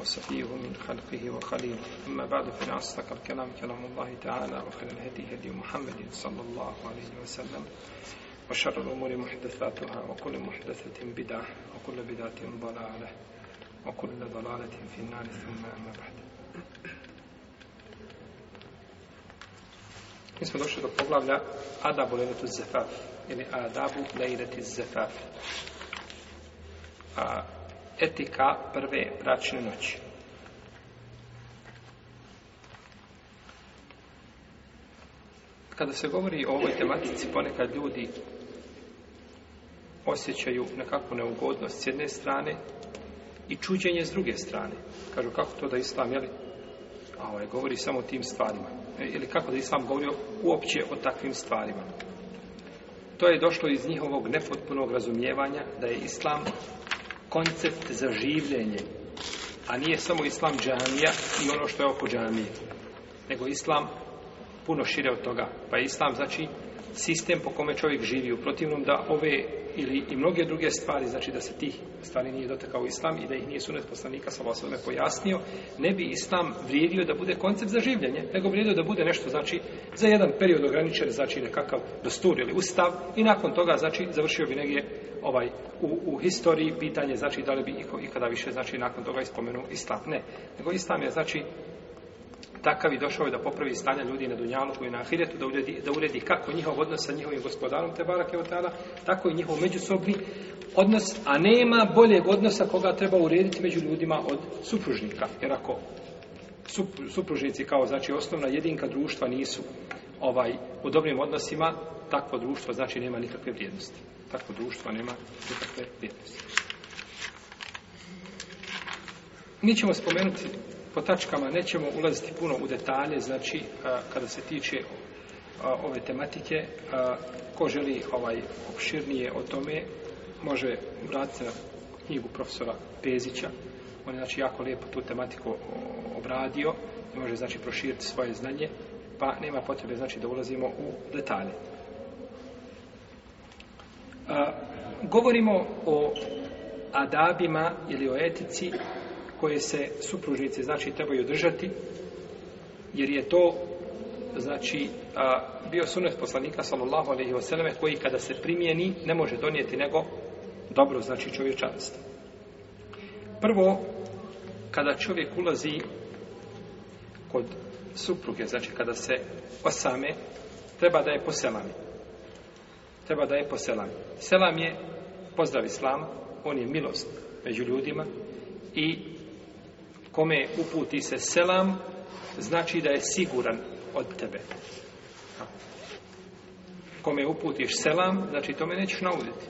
وصفيه من خلقه وخليله أما بعد فإن أصدق الكلام كلام الله تعالى وخير الهدي هدي محمد صلى الله عليه وسلم وشر الأمور محدثاتها وكل محدثة بدعة وكل بدعة ضلالة وكل ضلالة في النار ثم أما بعد Mi smo došli do poglavlja Adabu lejletu zefaf ili Adabu lejleti zefaf. A etika prve bračne noći. Kada se govori o ovoj tematici, ponekad ljudi osjećaju nekakvu neugodnost s jedne strane i čuđenje s druge strane. Kažu, kako to da islam, jeli? A ovaj, govori samo o tim stvarima. E, ili kako da islam govori uopće o takvim stvarima. To je došlo iz njihovog nepotpunog razumijevanja da je islam koncept za življenje, a nije samo islam džanija i ono što je oko džanije, nego islam puno šire od toga. Pa islam znači sistem po kome čovjek živi, u protivnom da ove ili i mnoge druge stvari, znači da se tih stvari nije dotakao islam i da ih nije sunet poslanika sa vas pojasnio, ne bi islam vrijedio da bude koncept za življenje, nego vrijedio da bude nešto, znači, za jedan period ograničen, znači nekakav dostur ili ustav i nakon toga, znači, završio bi negdje ovaj, u, u historiji pitanje, znači, da li bi ikada više, znači, nakon toga ispomenuo islam. Ne, nego islam je, znači, takav i došao je da popravi stanja ljudi na dunjalu koji na ahiretu, da uredi, da uredi kako njihov odnos sa njihovim gospodarom Tebara Kevotala, tako i njihov međusobni odnos, a nema boljeg odnosa koga treba urediti među ljudima od supružnika. Jer ako supružnici kao znači osnovna jedinka društva nisu ovaj u dobrim odnosima, takvo društvo znači nema nikakve vrijednosti. Takvo društvo nema nikakve vrijednosti. Mi ćemo spomenuti po tačkama nećemo ulaziti puno u detalje, znači kada se tiče ove tematike, ko želi ovaj opširnije o tome, može vratiti na knjigu profesora Pezića, on je znači jako lijepo tu tematiku obradio i može znači proširiti svoje znanje, pa nema potrebe znači da ulazimo u detalje. Govorimo o adabima ili o etici koje se supružnice znači trebaju držati jer je to znači a, bio sunet poslanika sallallahu alejhi ve selleme koji kada se primjeni ne može donijeti nego dobro znači čovječanstvo prvo kada čovjek ulazi kod supruge znači kada se osame treba da je poselami treba da je poselami selam je pozdrav islama on je milost među ljudima i kome uputi se selam, znači da je siguran od tebe. Kome uputiš selam, znači tome nećeš nauditi.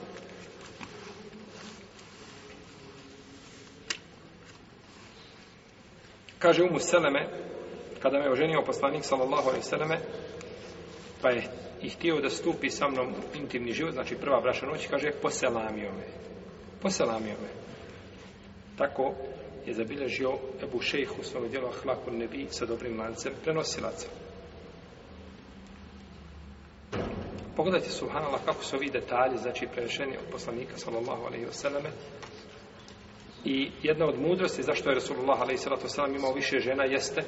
Kaže umu seleme, kada me oženio poslanik, sallallahu alaihi seleme, pa je i htio da stupi sa mnom u intimni život, znači prva braša noć, kaže, poselamio me. Poselamio me. Tako, je zabilježio Ebu Šejh u svojom djelu Ahlakul Nebi sa dobrim lancem prenosilaca. Pogledajte, subhanallah, kako su ovi detalji, znači, prerešeni od poslanika, sallallahu alaihi wa sallame, i jedna od mudrosti zašto je Rasulullah, alaihi sallatu sallam, imao više žena, jeste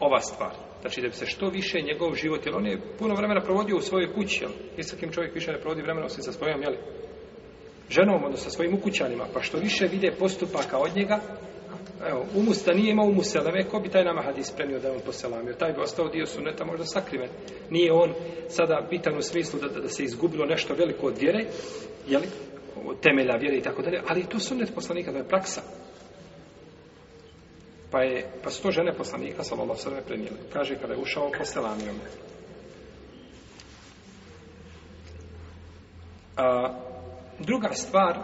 ova stvar. Znači, da bi se što više njegov život, jer on je puno vremena provodio u svojoj kući, jel? Isakim čovjek više ne provodi vremena osim sa svojom, jel? ženom, odnosno svojim ukućanima, pa što više vide postupaka od njega, evo, umusta nije imao umuseleme, ko bi taj nama hadis premio da on poselamio, taj bi ostao dio suneta možda sakriven. Nije on sada bitan u smislu da, da, da se izgubilo nešto veliko od vjere, jeli, od temelja vjere i tako dalje, ali to sunet poslanika, to je praksa. Pa, je, pa su to žene poslanika, sa Allah sve prenijeli. Kaže, kada je ušao, poselamio me. A, Druga stvar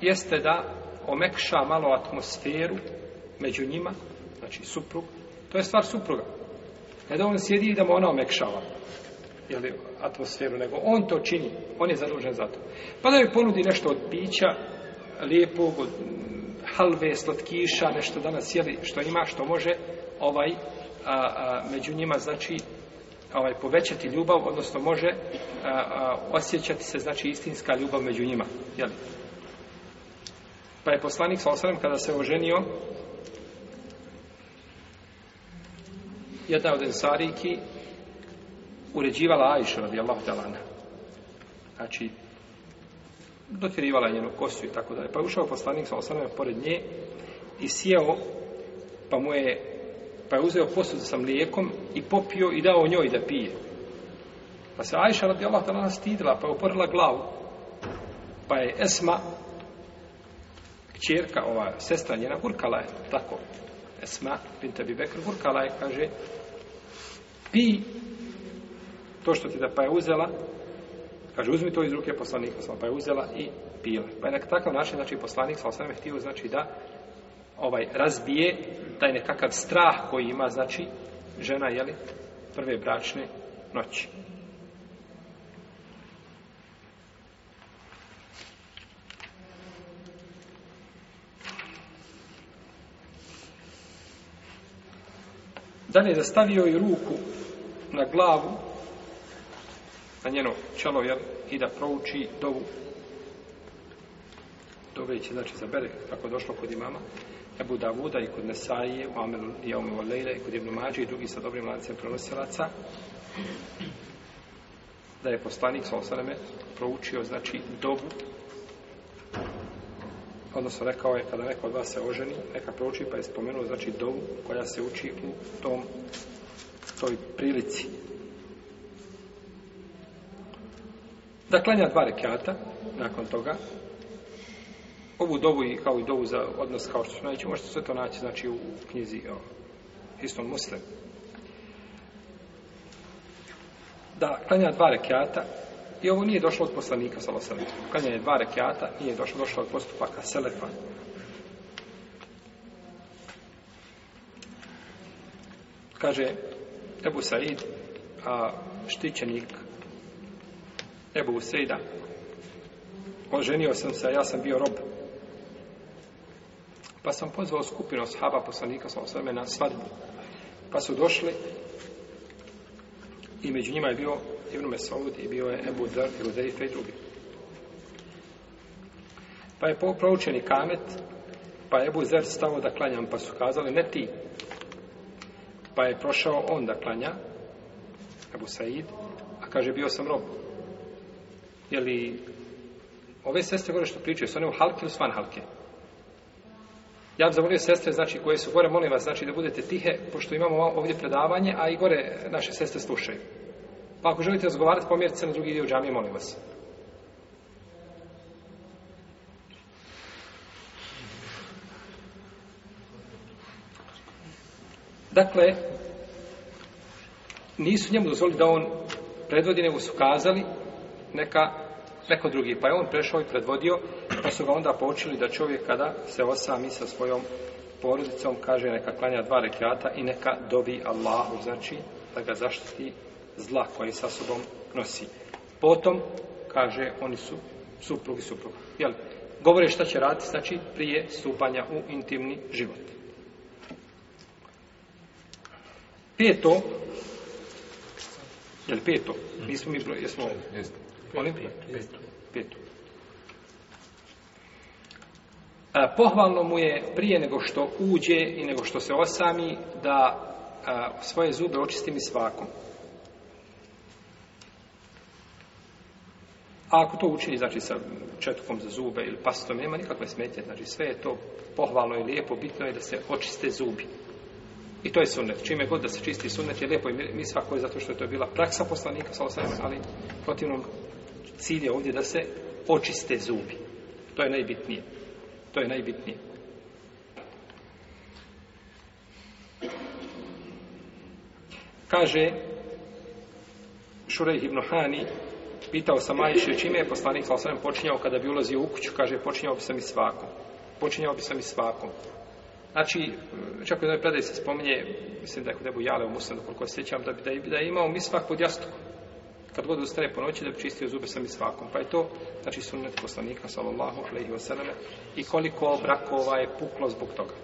jeste da omekša malo atmosferu među njima, znači suprug. To je stvar supruga. Ne da on sjedi i da mu ona omekšava jeli, atmosferu, nego on to čini. On je zadužen za to. Pa da joj ponudi nešto od pića, lijepog, od mm, halve, slatkiša, nešto danas jeli, što ima, što može ovaj a, a, među njima, znači ovaj povećati ljubav, odnosno može a, a, osjećati se znači istinska ljubav među njima, je Pa je poslanik sa osrem kada se oženio jedna od ensarijki uređivala Ajšu radijallahu talana. Znači, dotirivala njenu kosu i tako da je. Pa je ušao poslanik sa osrem pored nje i sjeo pa mu je pa je uzeo posud sa mlijekom i popio i dao njoj da pije. Pa se Ajša radi Allah tala nastidila, pa je uporila glavu. Pa je Esma, čerka, ova sestra njena, urkala je, tako, Esma, Binta Bibekr, urkala je, kaže, pi to što ti da pa je uzela, kaže, uzmi to iz ruke poslanika, pa je uzela i pila. Pa je na takav način, znači, poslanik sa osvrame htio, znači, da ovaj razbije taj nekakav strah koji ima znači žena je li prve bračne noći Dalje je zastavio i ruku na glavu, na njeno čelo, jel, i da prouči dovu. Dove će, znači, zabere, kako je došlo kod imama. Ebu Davuda i kod Nesaji, u Amelu i Aume Valeire, i kod Ibn Mađe i drugi sa dobrim lancem prenosilaca, da je poslanik sa osaname proučio, znači, dobu, odnosno rekao je, kada neko od vas se oženi, neka prouči, pa je spomenuo, znači, dobu koja se uči u tom, toj prilici. Da klanja dva rekiata, nakon toga, ovu dovu i kao i dovu za odnos kao što ćemo naći, možete sve to naći znači u knjizi o istom muslim. Da, klanja dva rekiata i ovo nije došlo od poslanika sa Losanitom. Klanjanje dva rekiata nije došlo, došlo od postupaka Selefa. Kaže Ebu Said, a štićenik Ebu Useida, oženio sam se, ja sam bio robot Pa sam pozvao skupinu oshaba poslanika sa osvrme na svadbu. Pa su došli i među njima je bio Ibn Mesaud i bio je Ebu Dar i Udejfe i drugi. Pa je proučeni kamet, pa je Ebu Zer stavo da klanjam, pa su kazali, ne ti. Pa je prošao on da klanja, Ebu Said, a kaže, bio sam rob. Jeli, ove sestre gore što pričaju, su one u halke ili svan halke? Ja vam zamolio sestre, znači, koje su gore, molim vas, znači, da budete tihe, pošto imamo ovdje predavanje, a i gore naše sestre slušaju. Pa ako želite razgovarati, pomjerite se na drugi dio džamije, molim vas. Dakle, nisu njemu dozvoli da on predvodi, nego su kazali, neka neko drugi. Pa je on prešao i predvodio, pa su ga onda poučili da čovjek kada se osami sa svojom porodicom, kaže neka klanja dva rekiata i neka dobi Allahu, znači da ga zaštiti zla koje sa sobom nosi. Potom, kaže, oni su suprug i suprug. Jel? Govore šta će raditi, znači, prije stupanja u intimni život. Pije to, jel pije to? Nismo mi broj, jesmo ovo? petu. A, pohvalno mu je prije nego što uđe i nego što se osami da a, svoje zube očisti mi svakom. A ako to učini, znači, sa četkom za zube ili pastom, nema nikakve smetje. Znači, sve je to pohvalno i lijepo, bitno je da se očiste zubi. I to je sunnet. Čime god da se čisti sunnet je lijepo i mi svako je zato što je to bila praksa poslanika, sa osam, ali protivnom cilj je ovdje da se očiste zubi. To je najbitnije. To je najbitnije. Kaže Šurej ibn Hani, pitao sam Ajše, čime je poslanik sa osvrame počinjao kada bi ulazio u kuću, kaže, počinjao bi sam i svakom. Počinjao bi sam i svakom. Znači, čak u jednoj predaj se spominje, mislim da je kod Ebu Jale u Musanu, koliko se sjećam, da bi, da je imao mi svak pod jastukom kad god ustane po noći da bi čistio zube sa misvakom. Pa je to, znači, sunnet poslanika, sallallahu alaihi wa sallam, i koliko brakova je puklo zbog toga.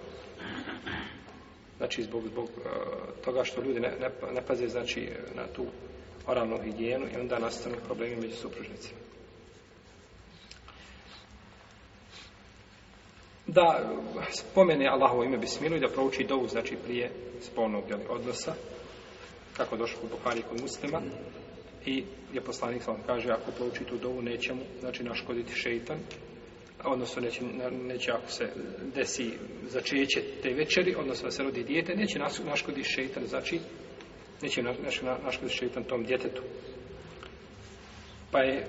Znači, zbog, zbog e, toga što ljudi ne, ne, ne paze, znači, na tu oralnu higijenu i onda nastanu problemi među supružnicima. Da spomene Allahovo ime Bismilu i da prouči dovu, znači, prije spolnog odnosa, kako došlo u Bukhari kod muslima, mm -hmm i je poslanik sam kaže ako prouči tu dovu neće mu znači naškoditi šeitan odnosno neće, neće ako se desi začeće te večeri odnosno da se rodi dijete neće naškoditi šeitan znači neće naškoditi šeitan tom djetetu pa je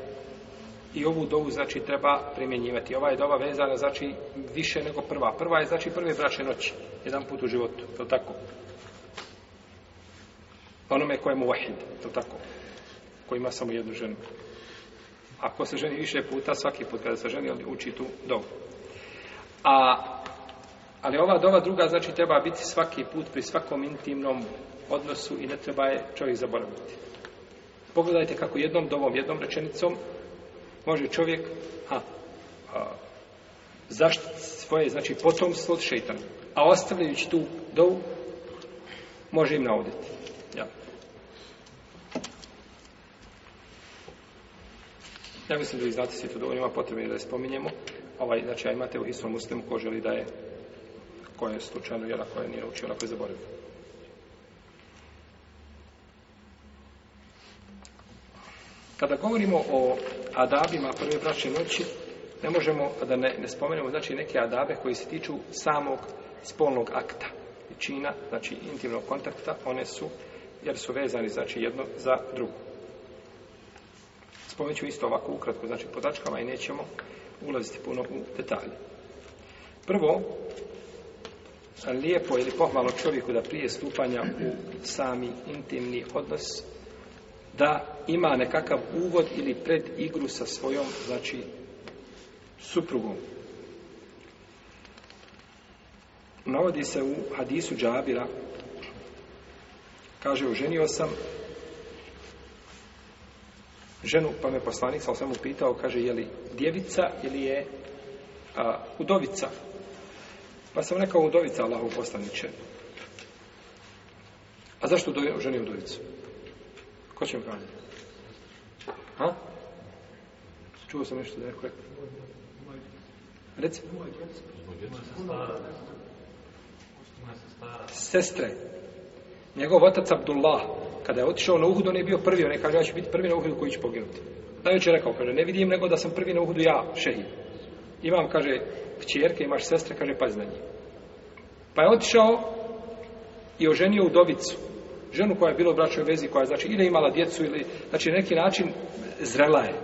i ovu dovu znači treba primjenjivati ova je dova vezana znači više nego prva prva je znači prve braće noći jedan put u životu je tako onome kojemu vahid, to tako ko ima samo jednu ženu. Ako se ženi više puta, svaki put kada se ženi, on uči tu dobu. A, ali ova dova druga, znači, treba biti svaki put pri svakom intimnom odnosu i ne treba je čovjek zaboraviti. Pogledajte kako jednom dovom, jednom rečenicom može čovjek a, a, zaštiti svoje, znači, potom slod šeitan. A ostavljajući tu dovu, može im navoditi. Ja. Ja mislim da vi znate svi to dovoljno, ima potrebe da je spominjemo. Ovaj, znači, ja imate u Islom Muslimu ko želi da je, ko je slučajno, jedna koja nije naučio, ona koja je zaboravio. Kada govorimo o adabima prve braće noći, ne možemo da ne, ne spomenemo znači neke adabe koji se tiču samog spolnog akta. Većina, znači intimnog kontakta, one su, jer su vezani znači jedno za drugo spomenuću isto ovako ukratko, znači po tačkama i nećemo ulaziti puno u detalje. Prvo, lijepo ili pohvalo čovjeku da prije stupanja u sami intimni odnos da ima nekakav uvod ili pred igru sa svojom, znači, suprugom. Navodi se u hadisu Džabira, kaže, oženio sam ženu, pa me poslanik sam mu pitao, kaže, je li djevica ili je a, udovica? Pa sam rekao, udovica, Allahu poslaniće. A zašto do, ženi udovicu? Ko će mi pravi? Ha? Čuo sam nešto da neko rekao. Reci. Sestre. Njegov otac Abdullah. Abdullah kada je otišao na Uhud, on je bio prvi, on je kaže, ja ću biti prvi na Uhudu koji ću poginuti. Najveće je rekao, kaže, ne vidim nego da sam prvi na Uhudu ja, šehid. Imam, kaže, čerke, imaš sestre, kaže, pazi na nje. Pa je otišao i oženio udovicu, ženu koja je bila u bračnoj vezi, koja je, znači, ili imala djecu, ili, znači, neki način zrela je.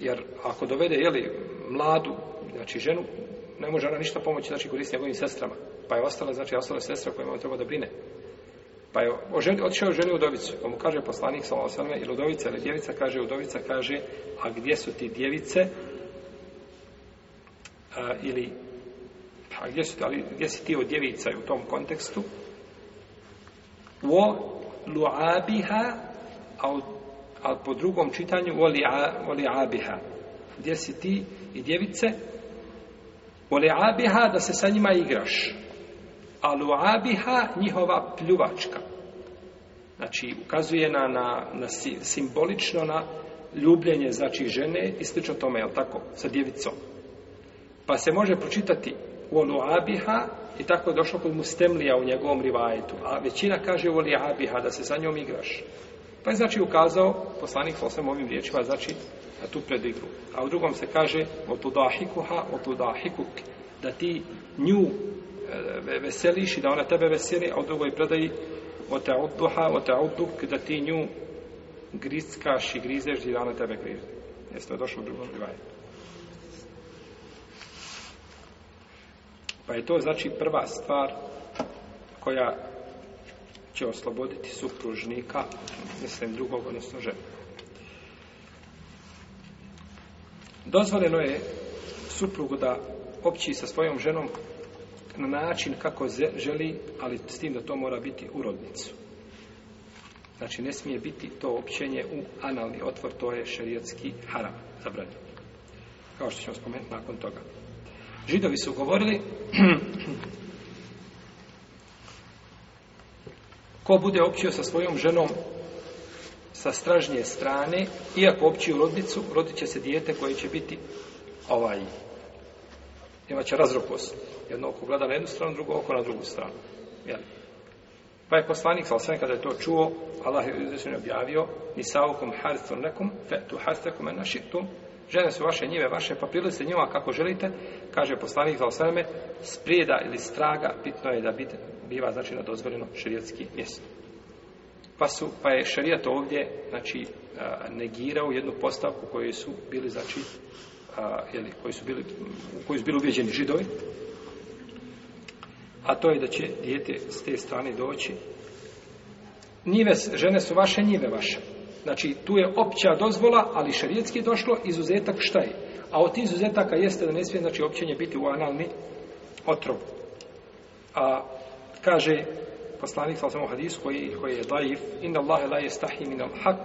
Jer ako dovede, jeli, mladu, znači, ženu, ne može ona ništa pomoći, znači, koristi njegovim sestrama. Pa je ostala, znači, ostala sestra koja ima treba da brine. Pa je oželj, otišao i želio udovicu. Pa mu kaže poslanik, salam osam, ili udovica, ili djevica, kaže, udovica, kaže, a gdje su ti djevice? A, ili, a gdje su ti, ali gdje si ti od djevica u tom kontekstu? Wo lu'abiha, a, a po drugom čitanju, wo, li'a, wo li'abiha. Gdje si ti i djevice? Wo li'abiha, da se sa njima igraš alu'abiha njihova pljuvačka. Znači, ukazuje na, na, na simbolično na ljubljenje, znači, žene i slično tome, je tako, sa djevicom. Pa se može pročitati u alu'abiha i tako je došlo kod mustemlija u njegovom rivajetu. A većina kaže u alu'abiha da se sa njom igraš. Pa je znači ukazao, poslanik osam ovim riječima, znači na tu predigru. A u drugom se kaže, o tu dahikuha, o tu dahikuk, da ti nju veseliš i da ona tebe veseli, a u drugoj predaji ote odduha, ote odduk, da ti nju grickaš i grizeš i da ona tebe grize. Jeste to došlo u drugom rivajetu. Pa je to znači prva stvar koja će osloboditi supružnika, mislim drugog, odnosno žena. Dozvoljeno je suprugu da opći sa svojom ženom na način kako želi, ali s tim da to mora biti u rodnicu. Znači, ne smije biti to općenje u analni otvor, to je šerijetski haram, zabranjen. Kao što ćemo spomenuti nakon toga. Židovi su govorili, ko bude općio sa svojom ženom sa stražnje strane, iako općio rodnicu, rodit će se dijete koje će biti ovaj imat će razrokos. Jedno oko gleda na jednu stranu, drugo oko na drugu stranu. Jel? Pa je poslanik, sa osvijem, kada je to čuo, Allah je uzvišenje objavio, nisaukum harstun nekum, fetu harstekum en našitum, žene su vaše njive vaše, pa prilice njima kako želite, kaže poslanik za osvijeme, sprijeda ili straga, pitno je da bite, biva znači na dozvoljeno širijetski mjesto. Pa, su, pa je šarijat ovdje znači, negirao jednu postavku koju su bili znači, je li koji su bili koji su bili ubeđeni židovi a to je da će dijete s te strane doći nive žene su vaše njive vaše znači tu je opća dozvola ali šerijetski je došlo izuzetak šta je a od tih izuzetaka jeste da ne smije znači općenje biti u analni otrov a kaže poslanik sa samo hadis koji koji je daif inna Allah la yastahi min al-haq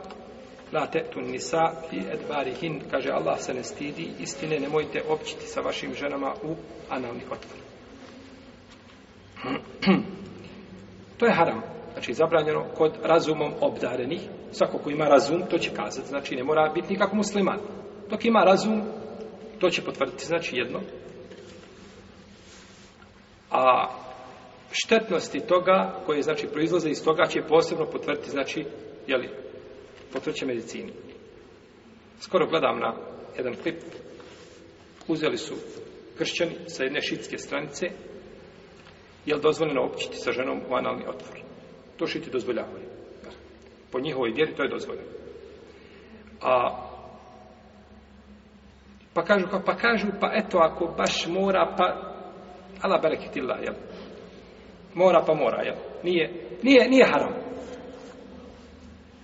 La tetun nisa fi edbari hin, kaže Allah se ne stidi, istine nemojte općiti sa vašim ženama u analni otvor. to je haram, znači zabranjeno kod razumom obdarenih, svako ko ima razum, to će kazati, znači ne mora biti nikako musliman. Dok ima razum, to će potvrditi, znači jedno. A štetnosti toga, koje znači proizlaze iz toga, će posebno potvrditi, znači, jeli, potvrće medicini. Skoro gledam na jedan klip. Uzeli su kršćani sa jedne šitske stranice. Je li dozvoljeno općiti sa ženom u analni otvor? To šiti dozvoljavaju. Po njihovoj vjeri to je dozvoljeno. A pa kažu, pa, pa kažu, pa eto, ako baš mora, pa ala bereketila, jel? Mora, pa mora, jel? Nije, nije, nije haram.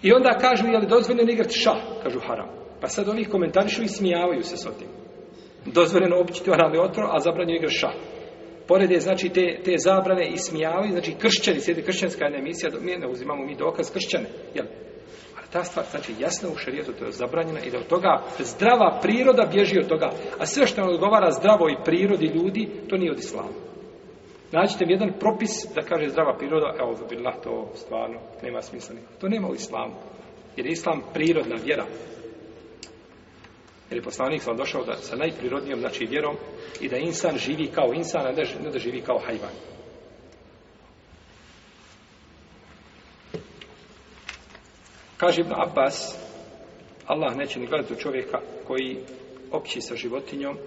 I onda kažu, je li dozvoljeno igrati šah? Kažu haram. Pa sad oni komentarišu i smijavaju se s otim. Dozvoljeno općiti orali otro, a zabranjeno igrati šah. Pored je, znači, te, te zabrane i smijavaju, znači, kršćani, sjede kršćanska jedna emisija, mi ne uzimamo mi dokaz kršćane. Jel? Ali ta stvar, znači, jasno u šarijetu to je zabranjeno i da od toga zdrava priroda bježi od toga. A sve što odgovara zdravoj prirodi ljudi, to nije od islama. Nađite mi jedan propis da kaže zdrava priroda, evo za billah to stvarno nema smisla nikom. To nema u islamu. Jer je islam prirodna vjera. Jer je poslanik sam došao da sa najprirodnijom znači vjerom i da insan živi kao insan, a ne da živi kao hajvan. Kaže Ibn Abbas, Allah neće ni gledati čovjeka koji opći sa životinjom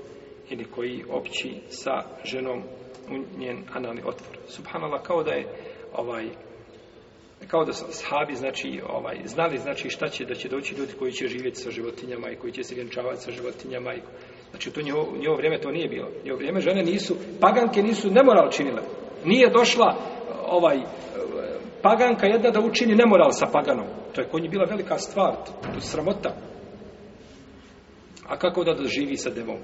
ili koji opći sa ženom u njen analni otvor. Subhanallah, kao da je ovaj kao da sahabi znači ovaj znali znači šta će da će doći ljudi koji će živjeti sa životinjama i koji će se vjenčavati sa životinjama i znači to njeo njeo vrijeme to nije bilo njeo vrijeme žene nisu paganke nisu nemoral činile nije došla ovaj eh, paganka jedna da učini nemoral sa paganom to je kod nje bila velika stvar to sramota a kako da doživi sa devom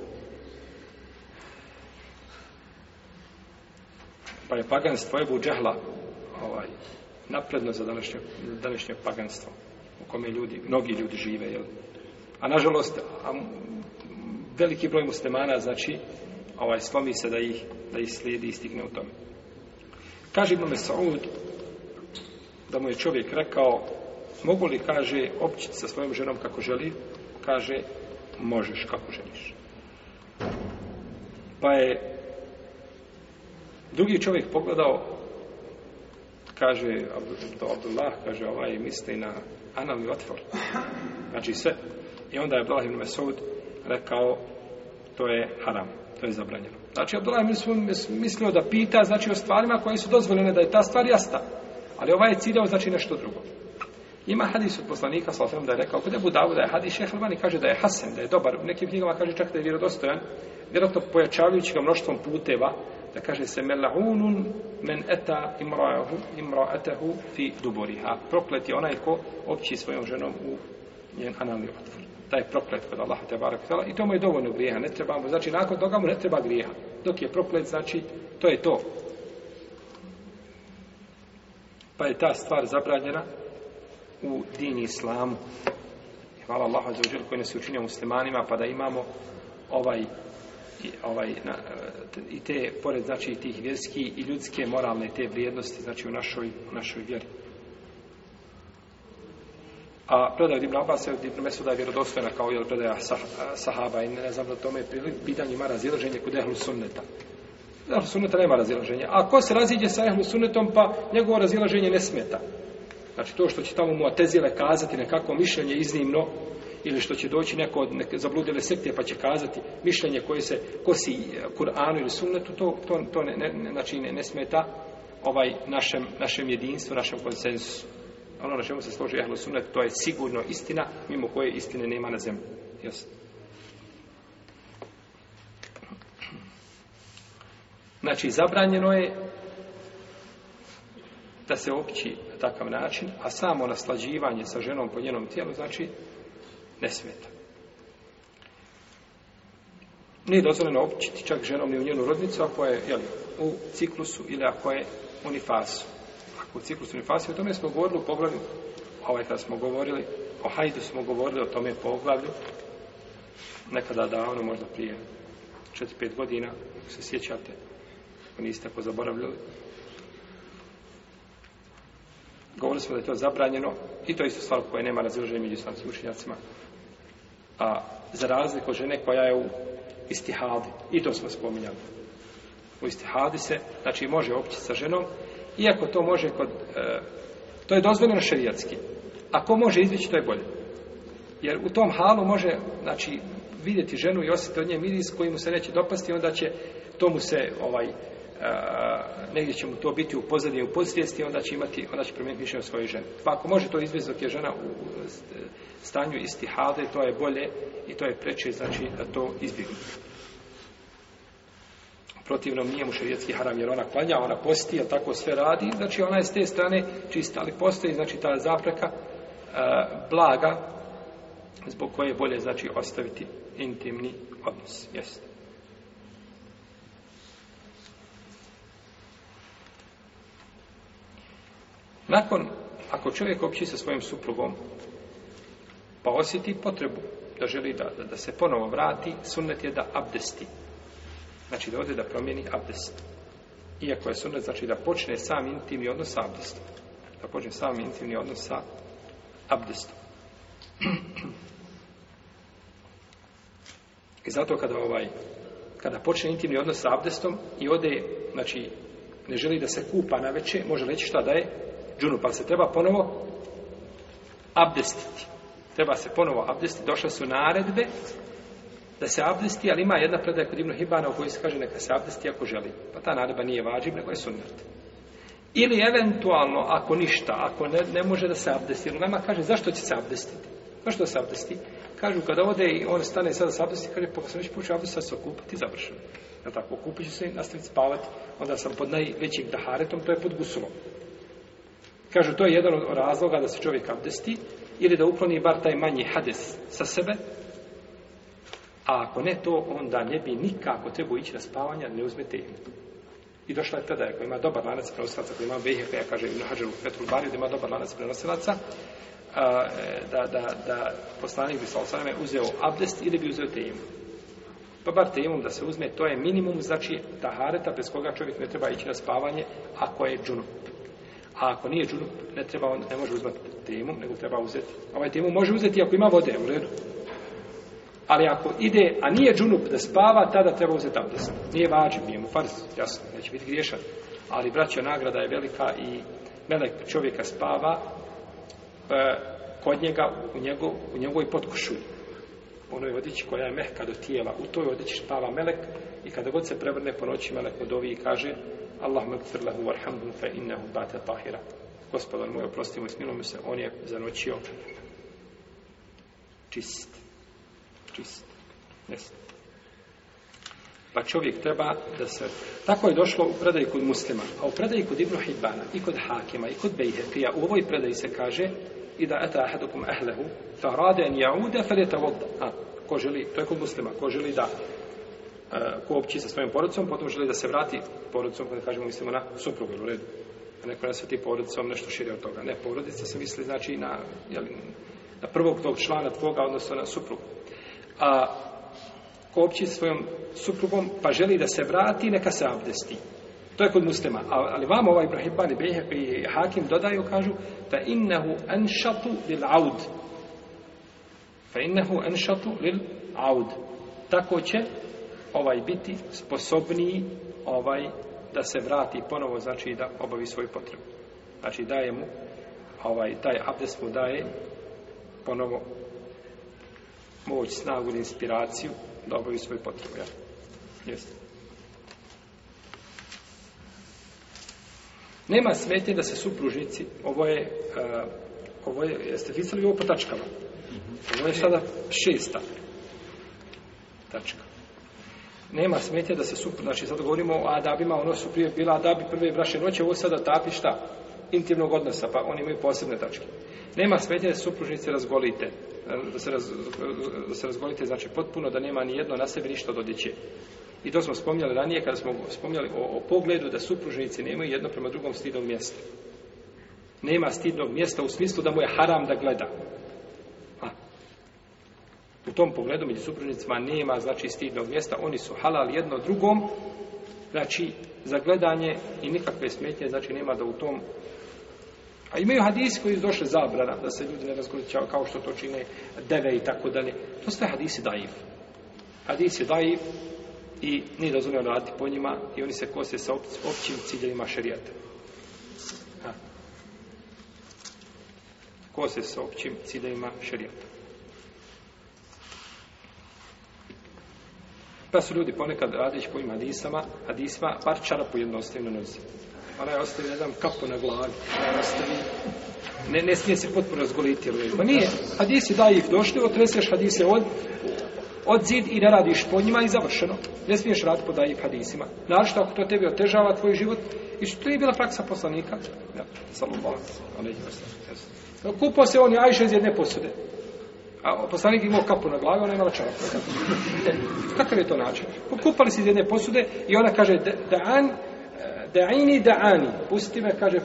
pa je paganstvo Ebu Džehla ovaj, napredno za današnje, današnje paganstvo u kome ljudi, mnogi ljudi žive. Jel? A nažalost, a, veliki broj muslimana znači ovaj slomi se da ih da ih slijedi i stigne u tome. Kaže Ibn Saud da mu je čovjek rekao mogu li, kaže, općiti sa svojom ženom kako želi? Kaže, možeš kako želiš. Pa je Drugi čovjek pogledao, kaže, Abdullah, kaže, ovaj misli na analni otvor. Znači sve. I onda je Abdullah ibn Mesud rekao, to je haram, to je zabranjeno. Znači, Abdullah ibn Mesud mislio da pita, znači, o stvarima koje su dozvoljene, da je ta stvar jasta. Ali ovaj je ciljao, znači, nešto drugo. Ima hadis od poslanika, sa da je rekao, kod je Budavu, da je hadis, je Halvani kaže da je hasen, da je dobar. U nekim knjigama kaže čak da je vjerodostojan, vjerojatno pojačavajući ga mnoštvom puteva, da kaže se melaunun men eta imraahu imraatahu fi duburiha proklet je onaj ko opći svojom ženom u njen analni otvor taj proklet kod Allaha te barekuta i to mu je dovoljno grijeha ne treba mu znači nakon toga mu ne treba grijeha dok je proklet znači to je to pa je ta stvar zabranjena u dini islamu hvala Allahu dželle koji nas je učinio muslimanima pa da imamo ovaj ovaj, na, e, i te, pored znači tih vjerski i ljudske moralne te vrijednosti znači u našoj, našoj vjeri. A predaj Ibn Abbas je od Ibn Mesuda je vjerodostojna kao je predaja sah, e, sahaba i ne znam da tome je prilik, pitanje ima razilaženje kod ehlu sunneta. Ehlu sunneta nema razilaženja. A ko se raziđe sa ehlu sunnetom, pa njegovo razilaženje ne smeta. Znači to što će tamo mu atezile kazati nekako mišljenje iznimno, ili što će doći neko od neke zabludele sekte pa će kazati mišljenje koje se kosi e, Kur'anu ili Sunnetu, to, to, to ne, ne, ne, znači ne, ne smeta ovaj našem, našem jedinstvu, našem konsensusu. Ono na čemu se složi Ehlo Sunnet, to je sigurno istina, mimo koje istine nema na zemlji. Jasno. Znači, zabranjeno je da se opći na takav način, a samo naslađivanje sa ženom po njenom tijelu, znači, ne smeta. Nije dozvoljeno općiti čak ženom ni u njenu rodnicu ako je jel, u ciklusu ili ako je u nifasu. Ako u ciklusu u nifasu, o tome smo govorili u poglavlju, ovaj kad smo govorili, o hajdu smo govorili o tome poglavlju, nekada davno, možda prije 4-5 godina, ako se sjećate, ako niste ako zaboravljali, govorili smo da je to zabranjeno i to je isto stvar koje nema razilaženje među islamskim učinjacima a za razliku žene koja je u istihadi i to smo spominjali u istihadi se, znači može opći sa ženom iako to može kod e, to je dozvoljeno šerijatski ako može izvići to je bolje jer u tom halu može znači vidjeti ženu i osjeti od nje miris koji mu se neće dopasti onda će tomu se ovaj a, negdje će mu to biti u pozadnje u podsvijesti, onda će imati, onda će promijeniti mišljenje o svojoj ženi. Pa ako može to izvesti dok je žena u stanju istihade, to je bolje i to je preče, znači da to izbjegne. Protivno nije mu šarijetski haram, jer ona klanja, ona posti, jer tako sve radi, znači ona je s te strane čista, ali postoji, znači ta zapreka a, blaga, zbog koje je bolje, znači, ostaviti intimni odnos. Jeste. Nakon, ako čovjek opći sa svojim suprugom, pa osjeti potrebu da želi da, da, da se ponovo vrati, sunnet je da abdesti. Znači da ode da promijeni abdest. Iako je sunnet, znači da počne sam intimni odnos sa abdestom. Da počne sam intimni odnos sa abdestom. I zato kada ovaj, kada počne intimni odnos sa abdestom i ode, znači, ne želi da se kupa na veče, može reći šta da je džunup, pa ali se treba ponovo abdestiti. Treba se ponovo abdestiti. Došle su naredbe da se abdesti, ali ima jedna predaj kod Ibnu Hibana u kojoj se kaže neka se abdesti ako želi. Pa ta naredba nije vađiv, nego je sunnet. Ili eventualno, ako ništa, ako ne, ne može da se abdesti, ili nama kaže zašto će se abdestiti? Zašto da se abdesti? Kažu, kada ode i on stane sada s abdesti, kaže, pa sam već počeo abdesti, sad se okupati, završeno. Jel tako, okupit ću se i nastaviti spavati, onda sam pod najvećim daharetom, to je pod gusulom. Kažu, to je jedan od razloga da se čovjek abdesti ili da ukloni bar taj manji hades sa sebe. A ako ne to, onda ne bi nikako trebao ići na spavanje, ne uzme tehnu. I došla je predaja koja ima dobar lanac prenosilaca, koja ima VHP, ja kažem, na Hađaru Petru Bari, da ima dobar lanac prenosilaca, e, da, da, da poslanik bi sa osvrame uzeo abdest ili bi uzeo tehnu. Pa bar tehnu da se uzme, to je minimum, znači tahareta bez koga čovjek ne treba ići na spavanje, ako je džunup. A ako nije džunup, ne treba on ne može uzmati temu, nego treba uzeti. Ovaj temu može uzeti ako ima vode, u redu. Ali ako ide, a nije džunup da spava, tada treba uzeti abdest. Nije vađen, nije mu farz, jasno, neće biti griješan. Ali braćo, nagrada je velika i melek čovjeka spava e, kod njega u, njego, u njegovoj potkošulji. U onoj odići koja je mehka do tijela. U toj odići spava melek i kada god se prevrne po noći melek odovi i kaže Allahumma kfir lahu warhamhu fa innahu bata tahira. Gospodar moj, oprosti mu i smiluj se, on je zanoćio čist. Čist. Yes. Pa čovjek treba da se... Tako je došlo u predaji kod muslima, a u predaji kod Ibnu Hidbana, i kod Hakima, i kod Bejhekija, u ovoj predaji se kaže i da eta ahadukum ahlehu, fa rade en jaude, fa rete vod. A, ko želi, to je kod muslima, ko želi da E, koopći sa svojim porodicom, potom želi da se vrati porodicom, kada kažemo, mislimo na suprugu, u redu. A neko ne sveti porodicom nešto šire od toga. Ne, porodica se misli, znači, na, jeli, na prvog tog člana tvoga, odnosno na suprugu. A koopći sa svojom suprugom, pa želi da se vrati, neka se abdesti. To je kod muslima. Ali vam ovaj Ibrahipan i Hakim dodaju, kažu, da innehu enšatu lil aud. Fa innehu enšatu lil aud. Tako će ovaj biti sposobniji ovaj da se vrati ponovo, znači da obavi svoju potrebu. Znači daje mu, ovaj, taj abdes mu daje ponovo moć, snagu i inspiraciju da obavi svoju potrebu. Ja. Jeste. Nema smetnje da se supružnici, ovo je, uh, ovo je, jeste pisali ovo po tačkama? Mhm. Ovo je sada šesta tačka nema smetje da se su znači sad govorimo o adabima ono su prije bila adabi prve braše noće ovo sada tapi šta intimnog odnosa pa oni imaju posebne tačke nema smetje da se supružnice razgolite da se, raz, da se razgolite znači potpuno da nema ni jedno na sebi ništa dodiće i to smo spomnjali ranije kada smo spomnjali o, o pogledu da supružnice nemaju jedno prema drugom stidnom mjestu nema stidnog mjesta u smislu da mu je haram da gleda U tom pogledu među supružnicima nema znači stidnog mjesta, oni su halal jedno drugom, znači za gledanje i nikakve smetnje, znači nema da u tom A imaju hadisi koji su došli zabrana, da se ljudi ne razgoličavaju kao što to čine deve i tako dalje. To sve hadisi daiv. Hadisi daiv i nije dozvoljeno raditi po njima i oni se kose sa op općim ciljevima šarijata. Ha. Kose sa općim ciljevima šarijata. Pa su ljudi ponekad radeći po ima hadisama, hadisma, par čara po jednu ostavljenu nozi. Ona je ostavi, ne znam, kapu na glavi. Ona ostavi, ne, ne smije se potpuno razgoliti. Pa nije, hadisi da ih došli, otreseš hadise od, od zid i ne radiš po njima i završeno. Ne smiješ rad po dajih hadisima. Znaš što, ako to tebi otežava tvoj život, i što to nije bila praksa poslanika, ja, salom Bala, ali ih ostavljeno. Ono Kupo se oni ajše iz jedne posude. A poslanik imao kapu na glavi, ona imala čarap na e, glavi. Kakav je to način? Kupali se iz jedne posude i ona kaže, da'an, e, da'ini, da'ani. Pusti me, kaže, e,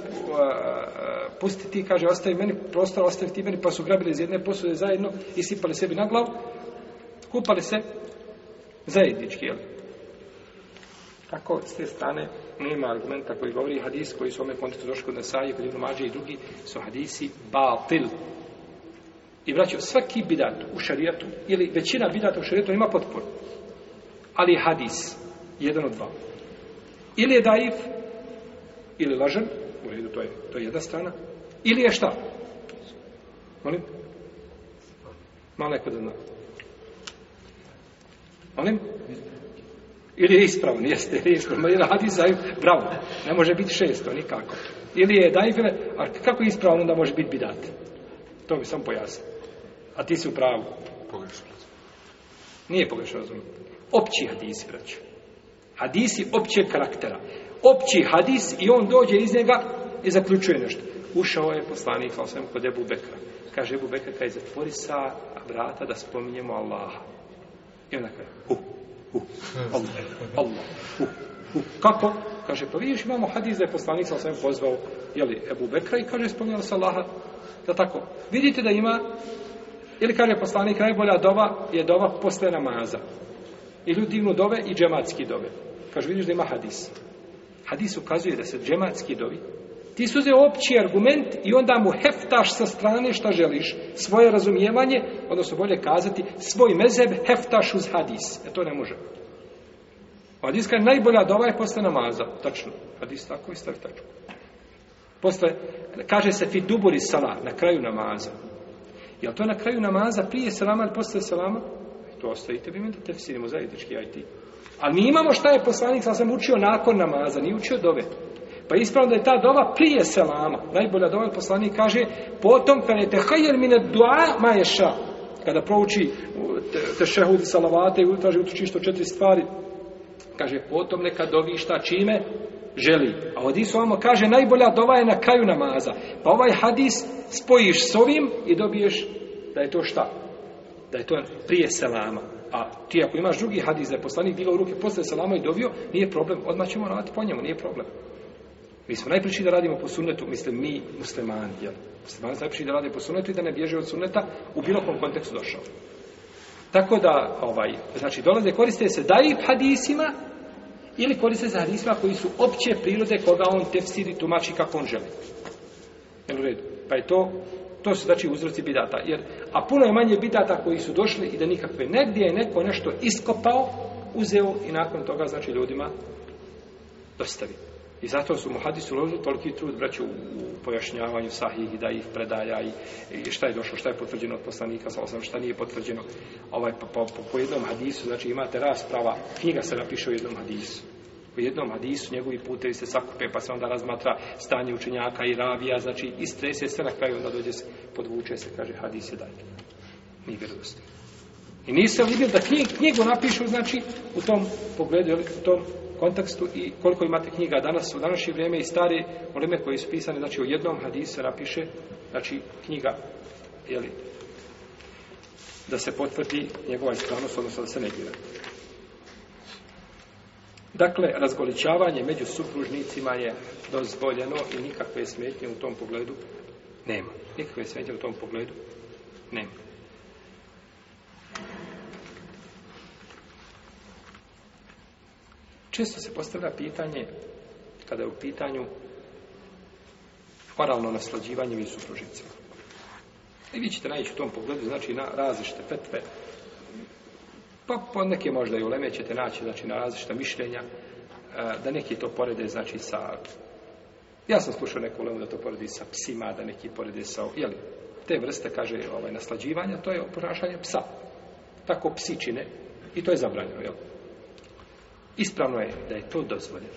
pusti ti, kaže, ostavi meni prostor, ostavi ti meni, pa su grabili iz jedne posude zajedno i sipali sebi na glavu. Kupali se zajednički, jel? Tako, s te strane, nema argumenta koji govori hadis koji su ome kontekstu došli kod Nesaji, kod Ibn Mađe i drugi su hadisi batil. I vraćao, svaki bidat u šarijatu, ili većina bidata u šarijatu ima potpor. Ali hadis, jedan od dva. Ili je daif, ili lažan, u redu, to je, to je jedna strana, ili je šta? Molim? Malo neko da zna. Molim? Ili je ispravan, jeste, ispravan, ili hadis, daif, bravo, ne može biti šesto, nikako. Ili je daif, ili, a kako je ispravan, onda može biti bidat. To mi sam pojasnio. A ti si u pravu. Pogrešno. Nije pogrešno razumno. Opći hadisi, braću. Hadisi općeg karaktera. Opći hadis i on dođe iz njega i zaključuje nešto. Ušao je poslanik, hvala svema, kod Ebu Bekra. Kaže Ebu Bekra, kaj zatvori sa vrata da spominjemo Allaha. I onda kaže, hu, hu, Allah, Allah, hu, hu. Kako? Kaže, pa vidiš, imamo hadis da je poslanik, hvala svema, pozvao jeli, Ebu Bekra i kaže, spominjamo se Allaha. Je tako? Vidite da ima Ili kaže poslanik, najbolja dova je dova posle namaza. I ljudi divnu dove i džematski dove. Kaže, vidiš da ima hadis. Hadis ukazuje da se džematski dovi. Ti suze opći argument i onda mu heftaš sa strane šta želiš. Svoje razumijevanje, odnosno bolje kazati, svoj mezeb heftaš uz hadis. E to ne može. Hadis kaže, najbolja dova je posle namaza. Tačno. Hadis tako i stavi tačno. Posle, kaže se fi duburi sala, na kraju namaza. Jel to na kraju namaza prije selama ili posle selama? To ostavite vi mi da tefsirimo zajednički, aj ti. Ali mi imamo šta je poslanik, sam sam učio nakon namaza, nije učio dove. Pa ispravno da je ta dova prije selama. Najbolja dova poslanik kaže, potom kada je tehajer mine dua maješa, kada prouči te, te šehud salavate i utraži utučišto četiri stvari, kaže, potom neka dovi šta čime, želi. A hadis ovamo kaže najbolja dova je na kraju namaza. Pa ovaj hadis spojiš s ovim i dobiješ da je to šta? Da je to prije selama. A ti ako imaš drugi hadis da je poslanik digao ruke posle selama i dobio, nije problem. Odmah ćemo raditi po njemu, nije problem. Mi smo najpriči da radimo po sunnetu, mislim mi muslimani, jel? Muslimani su najpriči da radimo po sunnetu i da ne bježe od sunneta u bilo kom kontekstu došao. Tako da, ovaj, znači dolaze, koriste se daji hadisima, ili koriste za hadisma koji su opće prirode koga on tefsiri tumači kako on želi. Jel u redu? Pa je to, to su znači uzroci bidata. Jer, a puno je manje bidata koji su došli i da nikakve negdje je neko nešto iskopao, uzeo i nakon toga znači ljudima dostavio. I zato su mu hadisu uložili toliki trud, braću, u pojašnjavanju sahih i da ih predalja i, i šta je došlo, šta je potvrđeno od poslanika, sa osam, šta nije potvrđeno. Ovaj, po, po, po, po jednom hadisu, znači imate rasprava, knjiga se napiše u jednom hadisu. U jednom hadisu njegovi putevi se sakupe, pa se onda razmatra stanje učenjaka i ravija, znači istrese se na kraju, onda dođe se, podvuče se, kaže, hadis je dalje. Nije vjerovosti. I nisam vidio da knjigu napišu, znači, u tom pogledu, u tom kontekstu i koliko imate knjiga danas u današnje vrijeme i stare oleme koji su pisane, znači u jednom hadisu se napiše, znači knjiga, jeli, da se potvrdi njegova ispravnost, odnosno da se ne gira. Dakle, razgoličavanje među supružnicima je dozvoljeno i nikakve smetnje u tom pogledu nema. Nikakve smetnje u tom pogledu nema. Često se postavlja pitanje kada je u pitanju oralno naslađivanje i supružicima. I vi ćete naći u tom pogledu, znači na različite petve. Pa po neke možda i uleme ćete naći znači, na različita mišljenja e, da neki to porede znači sa ja sam slušao neku ulemu da to poredi sa psima, da neki porede sa jeli, te vrste, kaže, ovaj, naslađivanja to je oporašanje psa. Tako psi čine i to je zabranjeno, jel? Ispravno je da je to dozvoljeno.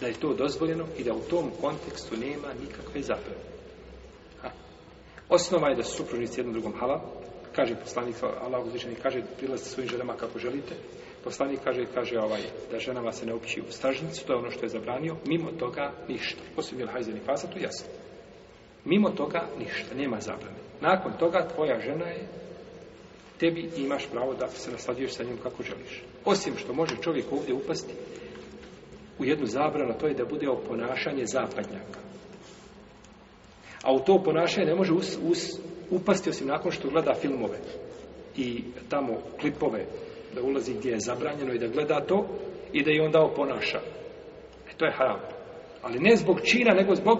Da je to dozvoljeno i da u tom kontekstu nema nikakve zapreve. Ha. Osnova je da su supružnici jednom drugom halal. Kaže poslanik, Allah uzvišeni kaže, prilazite svojim ženama kako želite. Poslanik kaže, kaže ovaj, da ženama se ne opći u stražnicu, to je ono što je zabranio. Mimo toga ništa. Osim je hajzeni pasa, tu jasno. Mimo toga ništa, nema zabrane. Nakon toga tvoja žena je tebi i imaš pravo da se naslađuješ sa njim kako želiš. Osim što može čovjek ovdje upasti u jednu zabranu, to je da bude oponašanje zapadnjaka. A u to ponašanje ne može us, us, upasti osim nakon što gleda filmove i tamo klipove da ulazi gdje je zabranjeno i da gleda to i da je onda oponaša. E to je haram. Ali ne zbog čina, nego zbog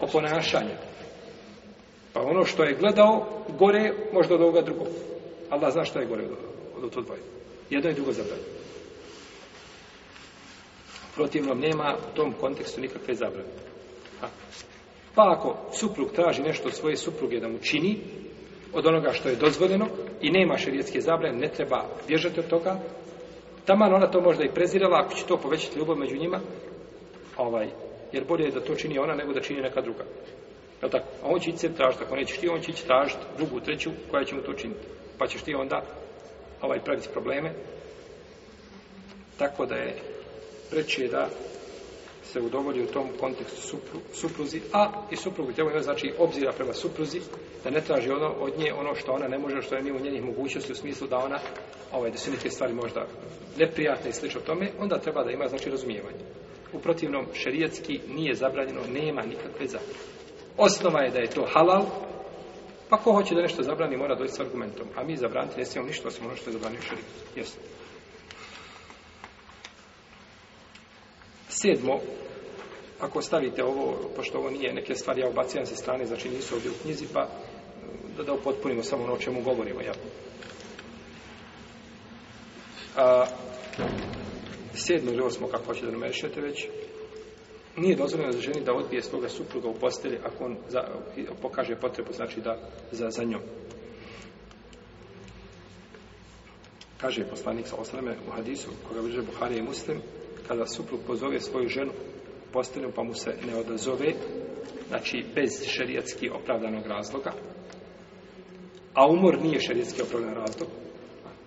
oponašanja. Pa ono što je gledao, gore možda od ovoga drugog. Allah zna šta je gore od, od, od to dvoje. Jedno i drugo zabranje. Protivno, nema u tom kontekstu nikakve zabrane. Ha. Pa ako suprug traži nešto od svoje supruge da mu čini, od onoga što je dozvoljeno i nema šerijetske zabrane, ne treba bježati od toga, taman ona to možda i prezirala, ako će to povećati ljubav među njima, ovaj, jer bolje je da to čini ona nego da čini neka druga. Je tako? A on će ići se tražiti, ako nećeš ti, on će ići tražiti drugu, treću, koja će mu to činiti pa ćeš ti onda ovaj praviti probleme. Tako da je reći je da se udovolji u tom kontekstu supru, supruzi, a i suprugu tijelo ima znači obzira prema supruzi, da ne traži ono, od nje ono što ona ne može, što je nije u njenih mogućnosti, u smislu da ona, ovaj, da su neke stvari možda neprijatne i slično tome, onda treba da ima znači razumijevanje. U protivnom, šerijetski nije zabranjeno, nema nikakve zabranje. Osnova je da je to halal, Pa ko hoće da nešto zabrani, mora doći s argumentom. A mi zabraniti ne smijemo ništa, osim ono što je zabranio šarik. Jesu. Sedmo, ako stavite ovo, pošto ovo nije neke stvari, ja obacijam sa strane, znači nisu ovdje u knjizi, pa mm, da, da upotpunimo samo ono o čemu govorimo. Ja. A, sedmo ili osmo, kako hoće da numerišete već, nije dozvoljeno za ženi da odbije svoga supruga u postelji ako on za, pokaže potrebu znači da za, za njom kaže poslanik sa osreme u hadisu koga bliže Buhari i Muslim kada suprug pozove svoju ženu postelju pa mu se ne odazove znači bez šerijetski opravdanog razloga a umor nije šerijetski opravdan razlog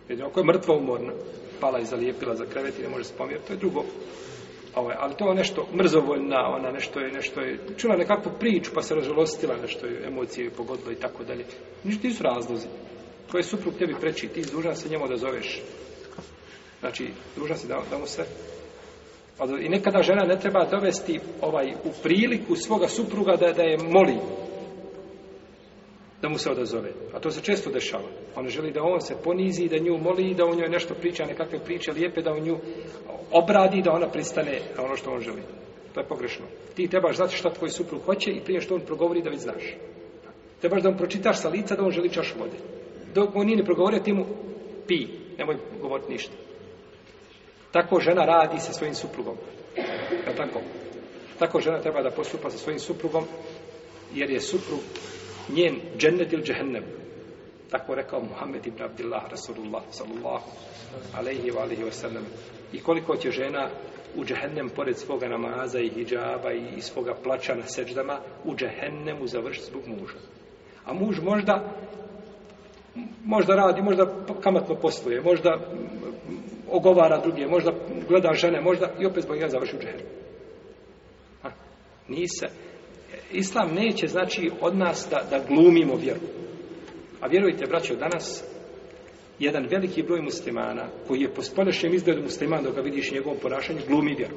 jer ako je mrtva umorna pala i zalijepila za krevet i ne može se pomjeriti to je drugo ovaj, ali to je nešto mrzovoljna, ona nešto je, nešto je, čula nekakvu priču, pa se razžalostila nešto je, emocije je pogodilo i tako dalje. Ništa nisu razlozi. Tvoj suprug tebi preči, ti dužan se njemu da zoveš. Znači, dužan se da, da mu se... Pa I nekada žena ne treba dovesti ovaj, u priliku svoga supruga da, da je moli da mu se odazove. A to se često dešava. Ona želi da on se ponizi, da nju moli, da u njoj nešto priča, nekakve priče lijepe, da u nju obradi, da ona pristane na ono što on želi. To je pogrešno. Ti trebaš znati šta tvoj suprug hoće i prije što on progovori da već znaš. Trebaš da on pročitaš sa lica da on želi čaš vode. Dok on nije ne progovorio, ti mu pi, nemoj govoriti ništa. Tako žena radi sa svojim suprugom. Je tako? Tako žena treba da postupa sa svojim suprugom, jer je suprug njen džennet ili džehennem. Tako rekao Muhammed ibn Abdillah, Rasulullah, sallallahu alaihi wa alaihi wa sallam. I koliko će žena u džehennem pored svoga namaza i hijjaba i svoga plaća na seđdama u džehennemu završiti zbog muža. A muž možda možda radi, možda kamatno posluje, možda ogovara druge, možda gleda žene, možda i opet zbog ja završi u džehennem. Nije se, islam neće znači od nas da, da glumimo vjeru. A vjerujte, braćo, danas jedan veliki broj muslimana koji je po spolješnjem izgledu musliman dok ga vidiš njegovom porašanju, glumi vjeru.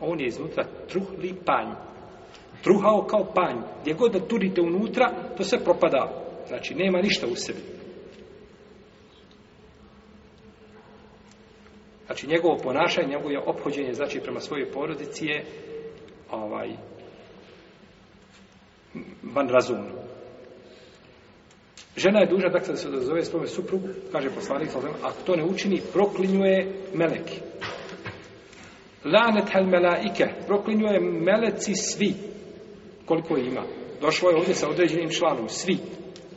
On je iznutra truhli panj. Truhao kao panj. Gdje god da turite unutra, to se propada. Znači, nema ništa u sebi. Znači, njegovo ponašanje, njegovo je ophođenje, znači, prema svojoj porodici je ovaj, van razumno. Žena je duža, dakle, da se zove svome suprugu, kaže poslanik, ako to ne učini, proklinjuje meleki. Lanet hal melaike, proklinjuje meleci svi, koliko ima. Došlo je ovdje sa određenim članom, svi.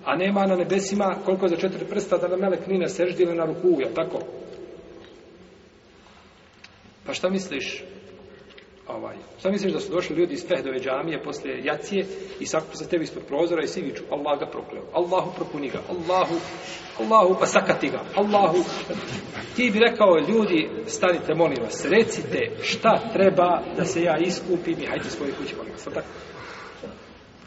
A nema na nebesima koliko za četiri prsta da na melek ni na seždi ili na ruku, je tako? Pa šta misliš? ovaj. Šta misliš da su došli ljudi iz Fehdove džamije posle jacije i sakupi se tebi ispod prozora i svi viču Allah ga prokleo, Allahu propuni ga, Allahu, Allahu pa sakati ga, Allahu. Ti bi rekao ljudi, stanite molim vas, recite šta treba da se ja iskupim i hajte svoje kuće molim vas, tako?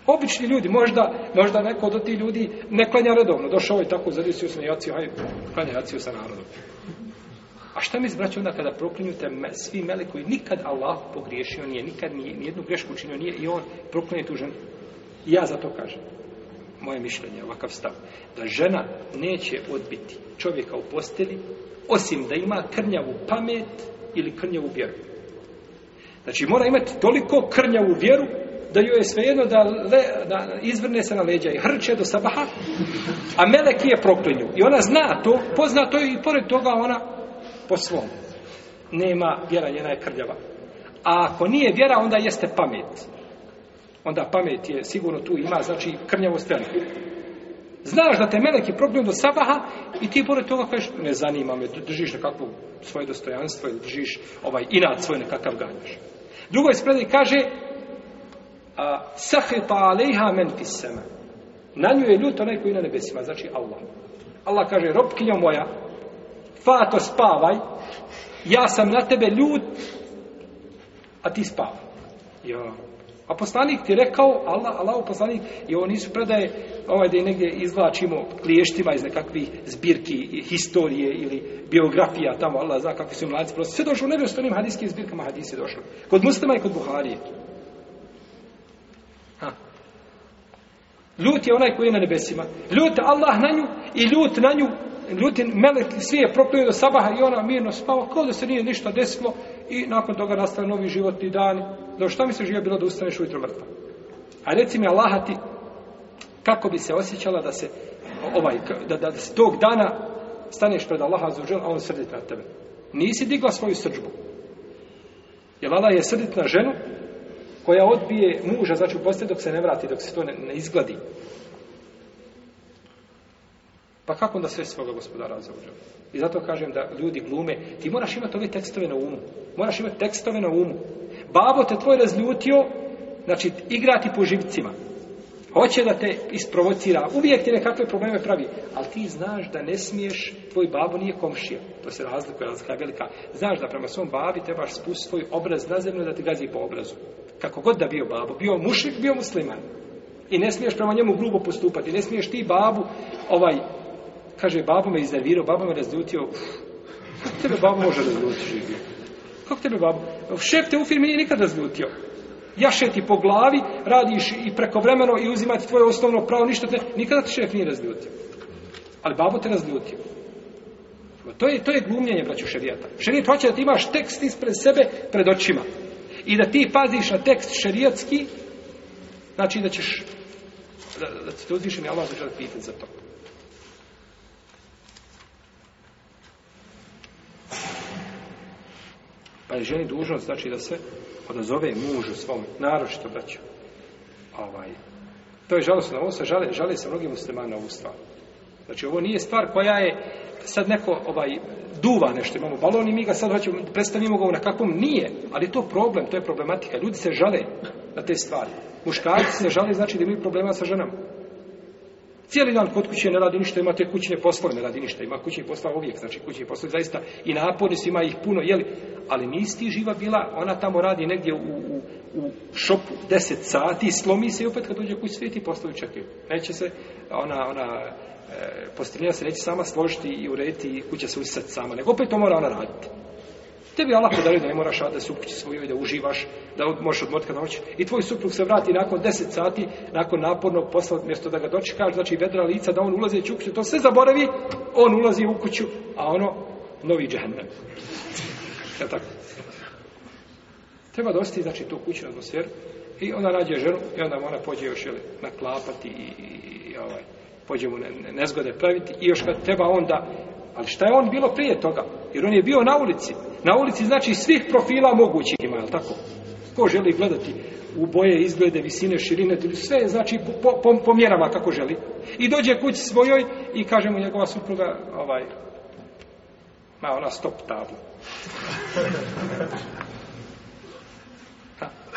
Obični ljudi, možda, možda neko od ti ljudi ne klanja redovno. Došao je tako, zadisio sam jaciju, hajde, klanja jaciju sa narodom. A šta mi zbraću onda kada proklinjute svi mele koji nikad Allah pogriješio nije, nikad nije, nijednu grešku učinio nije i on proklinje tu ženu. I ja zato kažem, moje mišljenje, ovakav stav, da žena neće odbiti čovjeka u posteli osim da ima krnjavu pamet ili krnjavu vjeru. Znači mora imati toliko krnjavu vjeru da joj je svejedno da, le, da izvrne se na leđa i hrče do sabaha, a meleki je proklinju. I ona zna to, pozna to i pored toga ona po svom. Nema vjera, njena je krljava. A ako nije vjera, onda jeste pamet. Onda pamet je sigurno tu ima, znači krljavost velika. Znaš da te meleki prognuju do sabaha i ti pored toga kažeš, ne zanima me, držiš nekakvo svoje dostojanstvo ili držiš ovaj inat svoj nekakav ganjaš. Drugo je kaže, a, sahita alejha men fissema. Na nju je ljut onaj koji na nebesima, znači Allah. Allah kaže, robkinja moja, spa, to spavaj. Ja sam na tebe ljud, a ti spavaj. Jo. A poslanik ti rekao, Allah, Allah, poslanik, i on nisu predaje, ovaj, da je negdje izvlačimo kliještima iz nekakvih zbirki, historije ili biografija tamo, Allah zna kakvi su mladici, prosto, sve došlo u nevjostanim hadijskim zbirkama, hadijs je došlo. Kod muslima i kod Buharije. Ha. Ljut je onaj koji je na nebesima. Ljut Allah na nju i ljut na nju ljutin melek svi je proklinio do sabaha i ona mirno spava, kao da se nije ništa desilo i nakon toga nastane novi životni dan. Do šta mi se živio bilo da ustaneš ujutro mrtva? A reci mi Allah ti, kako bi se osjećala da se ovaj, da, da, da, tog dana staneš pred Allaha za a on srdit na tebe. Nisi digla svoju srđbu. Jer Allah je srdit na ženu koja odbije muža, znači u dok se ne vrati, dok se to ne, ne izgladi. Pa kako da sve svoga gospodara zaođe? I zato kažem da ljudi glume, ti moraš imati ove tekstove na umu. Moraš imati tekstove na umu. Babo te tvoj razljutio, znači igrati po živcima. Hoće da te isprovocira, uvijek ti nekakve probleme pravi. Ali ti znaš da ne smiješ, tvoj babo nije komšija. To se razlikuje, razlika je velika. Znaš da prema svom babi trebaš spust svoj obraz na zemlju da ti gazi po obrazu. Kako god da bio babo, bio mušik, bio musliman. I ne smiješ prema njemu grubo postupati. Ne smiješ ti babu ovaj kaže, babo me iznervirao, babo me razljutio. Kako tebe babo može razljuti živio? Kako tebe babo? Šef te u firmi nije nikad razljutio. Jaše ti po glavi, radiš i prekovremeno i uzimati tvoje osnovno pravo, ništa te... Nikada te šef nije razljutio. Ali babo te razljutio. To je, to je glumljenje, braću šerijata. Šerijat hoće da ti imaš tekst ispred sebe, pred očima. I da ti paziš na tekst šerijatski, znači da ćeš... Da, da ti te uzvišeni Allah za to. Pa je ženi dužnost, znači da se odazove mužu svom, naročito braću. Ovaj. To je žalostno, ovo se žali, žali se mnogim muslimani na ovu stvar. Znači, ovo nije stvar koja je sad neko ovaj, duva nešto, imamo balon i mi ga sad hoćemo, predstavimo ga na kakvom, nije. Ali to problem, to je problematika. Ljudi se žale na te stvari. Muškarci se žale, znači da imaju problema sa ženama. Cijeli dan kod kuće ne radi ništa, ima te kućne poslove, ne radi ništa, ima kućni poslove uvijek, znači kućni poslove zaista i naporni su, ima ih puno, jeli, ali nisti živa bila, ona tamo radi negdje u, u, u šopu 10 sati, slomi se i opet kad uđe kuć svijeti poslovi čekaju. Neće se, ona, ona, e, postrinja se, neće sama složiti i urediti i kuća se usrati sama, nego opet to mora ona raditi. Tebi Allah podaruje da ne moraš da se ukući svoju i da uživaš, da možeš odmoći kada hoće. I tvoj suprug se vrati nakon 10 sati, nakon napornog posla, mjesto da ga dočekaš, znači vedra lica, da on ulazi u kuću, to sve zaboravi, on ulazi u kuću, a ono, novi džahnem. Je ja tako? Treba dosti, znači, tu kuću atmosferu i ona nađe ženu i onda ona pođe još jeli, naklapati i, i, i ovaj, pođe mu ne, ne, nezgode praviti i još kad treba onda Ali šta je on bilo prije toga? Jer on je bio na ulici. Na ulici znači svih profila mogućih ima, je li tako? Ko želi gledati u boje, izglede, visine, širine, sve znači po, po, po, po mjerama kako želi. I dođe kući svojoj i kaže mu njegova supruga, ovaj, ma ona stop tablu.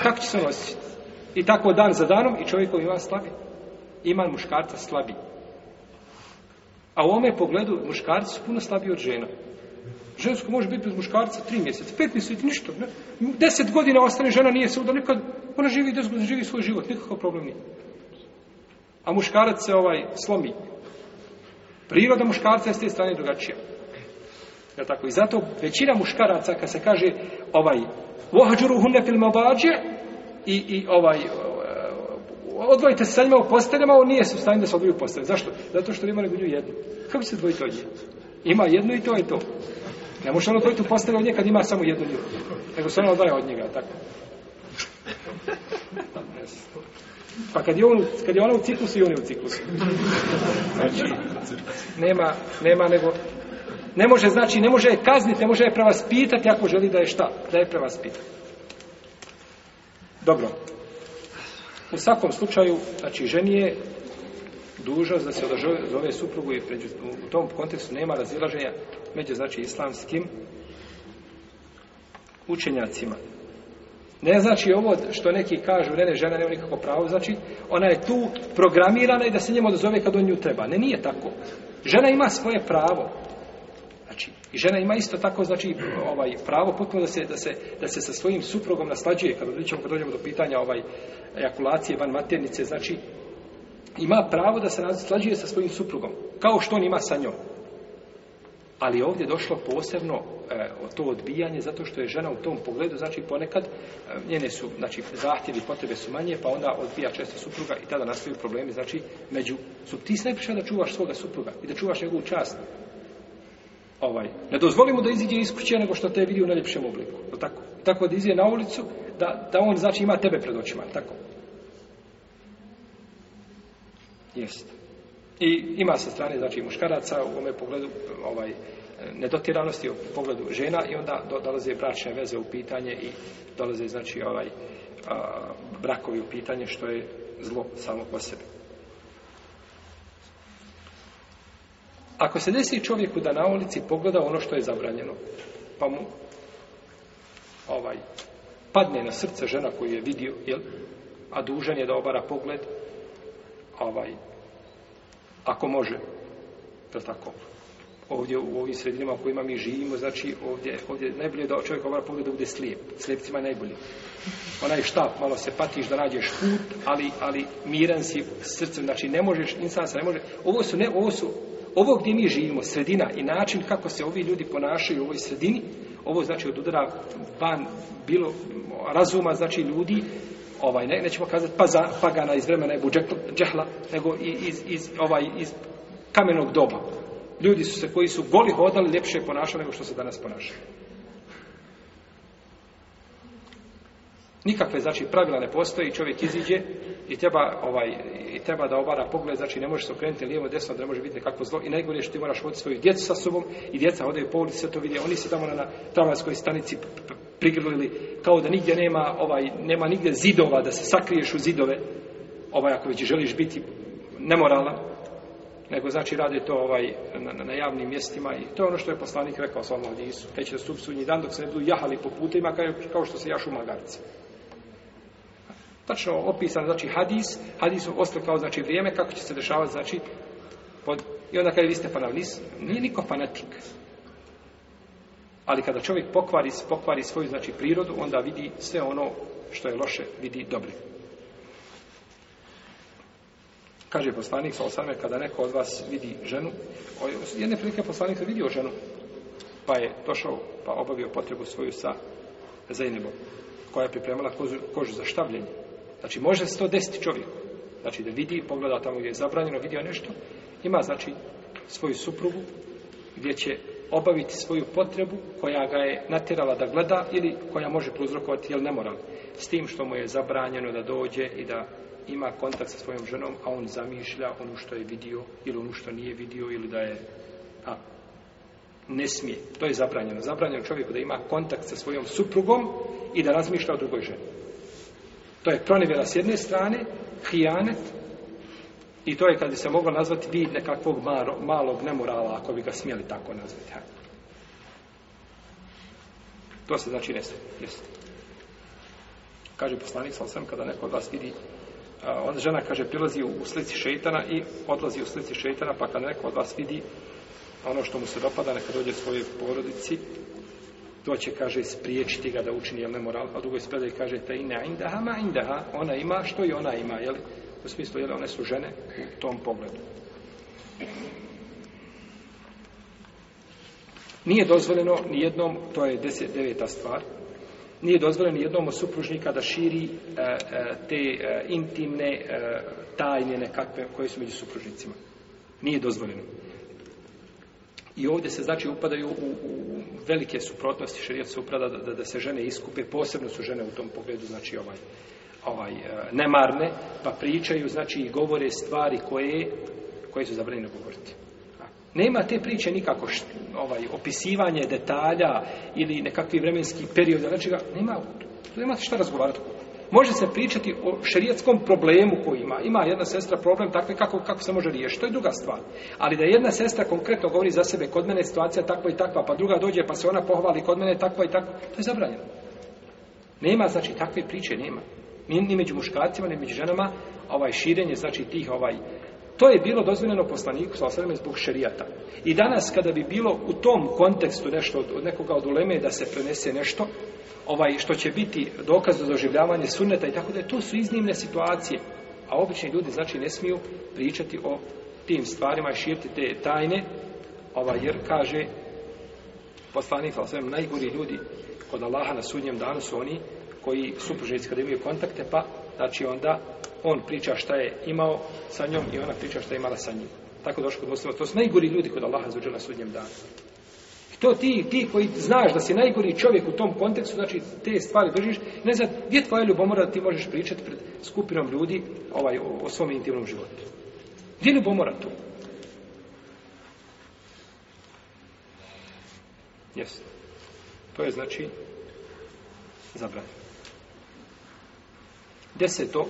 Kako će se nositi? I tako dan za danom i čovjekom ima slabi. Ima muškarca slabi. A u ome pogledu muškarci su puno slabiji od žena. Žensko može biti bez muškarca tri mjeseca, pet mjeseca, ništa. Ne? Deset godina ostane žena, nije se uda nikad. Ona živi deset godina, živi svoj život, nikakav problem nije. A muškarac se ovaj slomi. Priroda muškarca je s te strane drugačija. Je tako? I zato većina muškaraca, kad se kaže ovaj, vohađuru hunne fil mavađe, i, i ovaj, odvojite se sa njima u posteljama, on nije sustavljen da se odvoji u posteljama. Zašto? Zato što ima nekudnju jednu. Kako se odvojite od nje? Ima jednu i to je to. Ne može ono odvojiti u postelju od nje kad ima samo jednu ljudu. Nego se ono odvaja od njega, tako. Pa kad je, on, kad je ona u ciklusu, i on je u ciklusu. Znači, nema, nema nego... Ne može, znači, ne može je kazniti, ne može je prevaspitati ako želi da je šta? Da je prevaspitati. Dobro. Dobro. U svakom slučaju, znači, ženi je dužnost da se odazove suprugu i pređu, u tom kontekstu nema razilaženja među, znači, islamskim učenjacima. Ne znači ovo što neki kažu, ne, ne, žena nema nikako pravo, znači, ona je tu programirana i da se njemu odazove kad on nju treba. Ne, nije tako. Žena ima svoje pravo, I žena ima isto tako znači ovaj pravo potpuno da se da se da se sa svojim suprugom naslađuje kada dođemo kada dođemo do pitanja ovaj ejakulacije van maternice znači ima pravo da se naslađuje sa svojim suprugom kao što on ima sa njom. Ali ovdje došlo posebno e, to odbijanje zato što je žena u tom pogledu znači ponekad e, njene su znači zahtjevi potrebe su manje pa onda odbija često supruga i tada nastaju problemi znači među su ti sve da čuvaš svoga supruga i da čuvaš njegovu čast ovaj, ne dozvoli mu da iziđe iz kuće nego što te vidi u najljepšem obliku. Tako, tako da iziđe na ulicu, da, da on znači ima tebe pred očima. Tako. Jest. I ima sa strane, znači, muškaraca u ome pogledu, ovaj, nedotiranosti u pogledu žena i onda do, dolaze bračne veze u pitanje i dolaze, znači, ovaj, a, brakovi u pitanje što je zlo samo po sebi. Ako se desi čovjeku da na ulici pogleda ono što je zabranjeno, pa mu ovaj, padne na srce žena koju je vidio, jel? a dužan je da obara pogled, ovaj, ako može, je tako? Ovdje u ovim sredinama u kojima mi živimo, znači ovdje, ovdje najbolje je da čovjek obara pogled da bude slijep. Slijepcima je najbolje. Onaj štap, malo se patiš da nađeš put, ali, ali miran si srcem, znači ne možeš, insan se ne može. Ovo su, ne, ovo su Ovo gdje mi živimo, sredina i način kako se ovi ljudi ponašaju u ovoj sredini, ovo znači od udara van bilo razuma, znači ljudi, ovaj ne, nećemo kazati pa za pagana iz vremena Ebu Džehla, nego iz, iz, ovaj, iz kamenog doba. Ljudi su se koji su goli hodali, ljepše ponašali nego što se danas ponašaju. Nikakve, znači, pravila ne postoji, čovjek iziđe i treba, ovaj, i treba da obara pogled, znači, ne možeš se okrenuti lijevo, desno, da ne može biti nekako zlo. I najgore što ti moraš voditi svoju djecu sa sobom i djeca odaju po ulici, to vidje, oni se tamo na tramvajskoj stanici prigrlili, kao da nigdje nema, ovaj, nema nigdje zidova, da se sakriješ u zidove, ovaj, ako već želiš biti nemoralan, nego znači rade to ovaj na, na javnim mjestima i to je ono što je poslanik rekao sallallahu alejhi ve sellem neće stup sudnji dan dok se ne budu jahali po putima kao kao što se jašu magarci tačno opisan znači hadis, hadis u ostakao znači vrijeme kako će se dešavati znači pod i onda kad vi ste fanatis, nije niko fanatik. Ali kada čovjek pokvari, pokvari svoju znači prirodu, onda vidi sve ono što je loše, vidi dobro. Kaže poslanik sa osame, kada neko od vas vidi ženu, jedne prilike poslanik je vidio ženu, pa je došao, pa obavio potrebu svoju sa Zajnebom, koja je pripremala kožu, kožu za štavljenje. Znači, može se to desiti čovjeku. Znači, da vidi, pogleda tamo gdje je zabranjeno, vidio nešto. Ima, znači, svoju suprugu gdje će obaviti svoju potrebu koja ga je natjerala da gleda ili koja može prouzrokovati jel ne mora s tim što mu je zabranjeno da dođe i da ima kontakt sa svojom ženom a on zamišlja ono što je vidio ili ono što nije vidio ili da je a ne smije to je zabranjeno zabranjeno čovjeku da ima kontakt sa svojom suprugom i da razmišlja o drugoj ženi To je pronivjera s jedne strane, hijanet, i to je kad bi se moglo nazvati vid nekakvog malo, malog nemorala, ako bi ga smjeli tako nazvati. To se znači ne smije. Kaže poslanik, sam sam, kada neko od vas vidi, onda žena, kaže, prilazi u slici šeitana i odlazi u slici šeitana, pa kada neko od vas vidi ono što mu se dopada, neka dođe svojoj porodici, to će, kaže, spriječiti ga da učini, jel, nemoral, a drugoj spredaj kaže, ta ina indaha, ma indaha, ona ima što i ona ima, jel, u smislu, jel, one su žene u tom pogledu. Nije dozvoljeno nijednom, to je deset, deveta stvar, nije dozvoljeno nijednom od supružnika da širi e, e, te e, intimne e, tajne nekakve koje su među supružnicima. Nije dozvoljeno. I ovdje se, znači, upadaju u, u, u velike suprotnosti šerijatu suprada da, da da se žene iskupe, posebno su žene u tom pogledu, znači ovaj ovaj e, nemarne, pa pričaju, znači i govore stvari koje koje su zabranjene govoriti. Nema te priče nikako št, ovaj opisivanje detalja ili nekakvi vremenski period, znači nema nema šta razgovarati može se pričati o šerijatskom problemu koji ima. Ima jedna sestra problem takve kako kako se može riješiti, to je druga stvar. Ali da jedna sestra konkretno govori za sebe, kod mene je situacija takva i takva, pa druga dođe pa se ona pohvali, kod mene je takva i takva, to je zabranjeno. Nema, znači, takve priče nema. Ni, ni među muškarcima, ni među ženama, ovaj širenje, znači, tih ovaj... To je bilo dozvoljeno poslaniku, sa osvrame, zbog šerijata. I danas, kada bi bilo u tom kontekstu nešto od, od nekoga od uleme da se prenese nešto, ovaj što će biti dokaz za doživljavanje sunneta i tako da to su iznimne situacije a obični ljudi znači ne smiju pričati o tim stvarima i širiti te tajne ovaj jer kaže poslanik sa svem najgori ljudi kod Allaha na sudnjem danu su oni koji su pružnici kada imaju kontakte pa znači onda on priča šta je imao sa njom i ona priča šta je imala sa njim tako došlo kod muslima to su najgori ljudi kod Allaha zađe na sudnjem danu što ti, ti koji znaš da si najgori čovjek u tom kontekstu, znači te stvari držiš, ne znam, gdje tvoja ljubomora da ti možeš pričati pred skupinom ljudi ovaj, o, o svom intimnom životu? Gdje ljubomora tu? Jesu. To je znači zabranje. Deseto,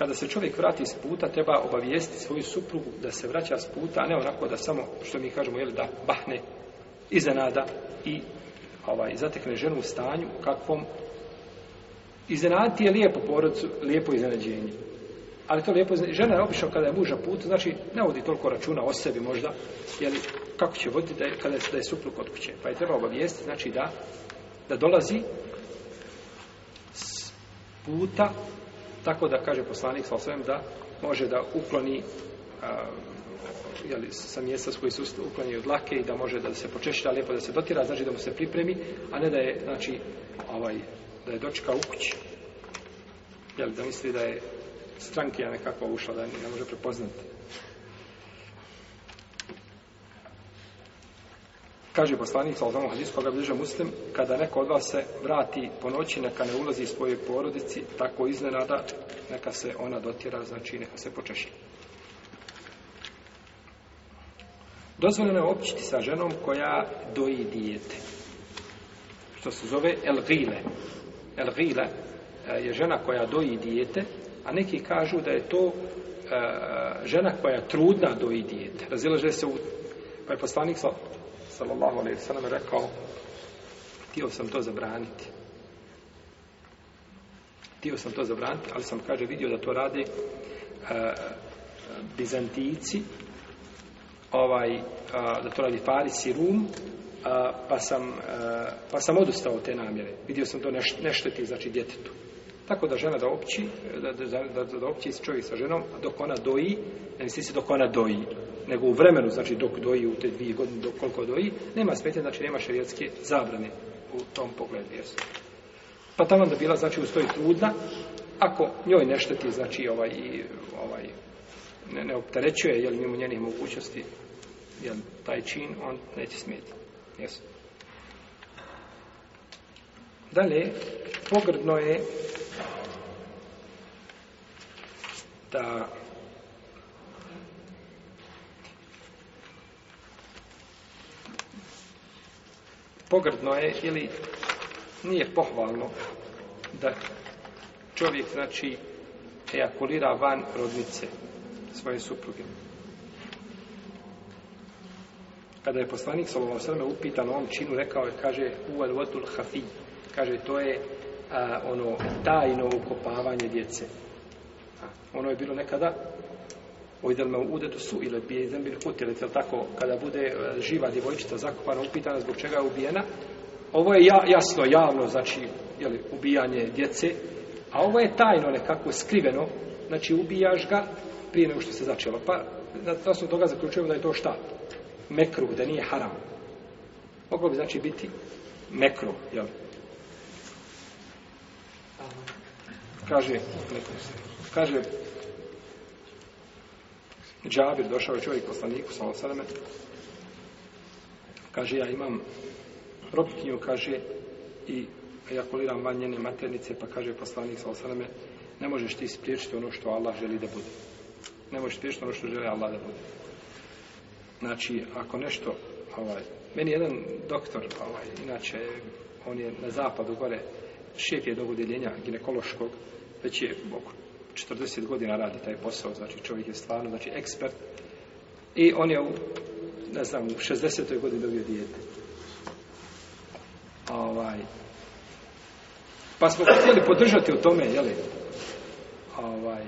kada se čovjek vrati s puta, treba obavijestiti svoju suprugu da se vraća s puta, a ne onako da samo, što mi kažemo, jel, da bahne iznenada i ovaj, zatekne ženu u stanju kakvom iznenaditi je lijepo porodcu, lijepo iznenađenje. Ali to lijepo Žena je obično kada je muža put, znači ne vodi toliko računa o sebi možda, jel, kako će voditi da je, kada je, da je supruk od kuće. Pa je treba obavijestiti, znači da, da dolazi s puta Tako da kaže poslanik sa osvijem da može da ukloni jeli, sa mjesta s koji se uklanjaju dlake i da može da se počešlja lijepo, da se dotira, znači da mu se pripremi, a ne da je, znači, ovaj, da je dočekao u kući. Jeli, da misli da je strankija nekako ušla, da ne može prepoznati. Kaže poslanik sa ozvom hadis koga bliže muslim, kada neko od vas se vrati po noći, neka ne ulazi iz svoje porodici, tako iznenada, neka se ona dotjera, znači neka se počeši. Dozvoljeno je općiti sa ženom koja doji dijete. Što se zove Elgile. Elgile e, je žena koja doji dijete, a neki kažu da je to e, žena koja je trudna doji dijete. Razilaže se u... Pa je poslanik sa sallallahu alaihi wa sallam, rekao, tio sam to zabraniti. Tio sam to zabraniti, ali sam, kaže, vidio da to rade uh, e, Bizantijici, ovaj, uh, da to radi Faris i Rum, uh, pa, sam, uh, pa sam odustao te namjere. Vidio sam to neš, nešteti, znači, djetetu. Tako da žena da opći, da, da, da, da opći čovjek sa ženom, dok ona doji, ne misli se dok ona doji, nego u vremenu, znači dok doji u te dvije godine, dok koliko doji, nema smetnje, znači nema šarijatske zabrane u tom pogledu. Jesu. Pa tamo da bila, znači, u svoji trudna, ako njoj ne šteti, znači, ovaj, ovaj, ne, ne optarećuje, jel, mimo njene mogućnosti, jel, taj čin, on neće smijeti. Jesu. Dalje, pogrdno je da pogrdno je ili nije pohvalno da čovjek znači ejakulira van rodnice svoje supruge. Kada je poslanik Salomo Srme upitan o ovom činu, rekao je, kaže, uvel vatul hafi, kaže, to je a, ono tajno ukopavanje djece ono je bilo nekada ojdel me ude tu su ili bi jedan bil kut ili tako kada bude e, živa djevojčica zakopana upitana zbog čega je ubijena ovo je ja, jasno javno znači jeli, ubijanje djece a ovo je tajno nekako skriveno znači ubijaš ga prije nego što se začelo pa na osnovu toga zaključujemo da je to šta mekru da nije haram moglo bi znači biti mekru jel kaže neko se kaže Džabir došao je čovjek poslaniku sa Osaleme kaže ja imam robkinju kaže i ejakuliram van njene maternice pa kaže poslanik sa Osaleme ne možeš ti spriječiti ono što Allah želi da bude ne možeš spriječiti ono što želi Allah da bude znači ako nešto ovaj, meni jedan doktor ovaj, inače on je na zapadu gore šef je dogodeljenja ginekološkog već je oko 40 godina radi taj posao, znači čovjek je stvarno znači ekspert i on je u, ne znam, u 60. godini dobio dijete. Ovaj. Pa smo htjeli podržati u tome, jeli? Ovaj.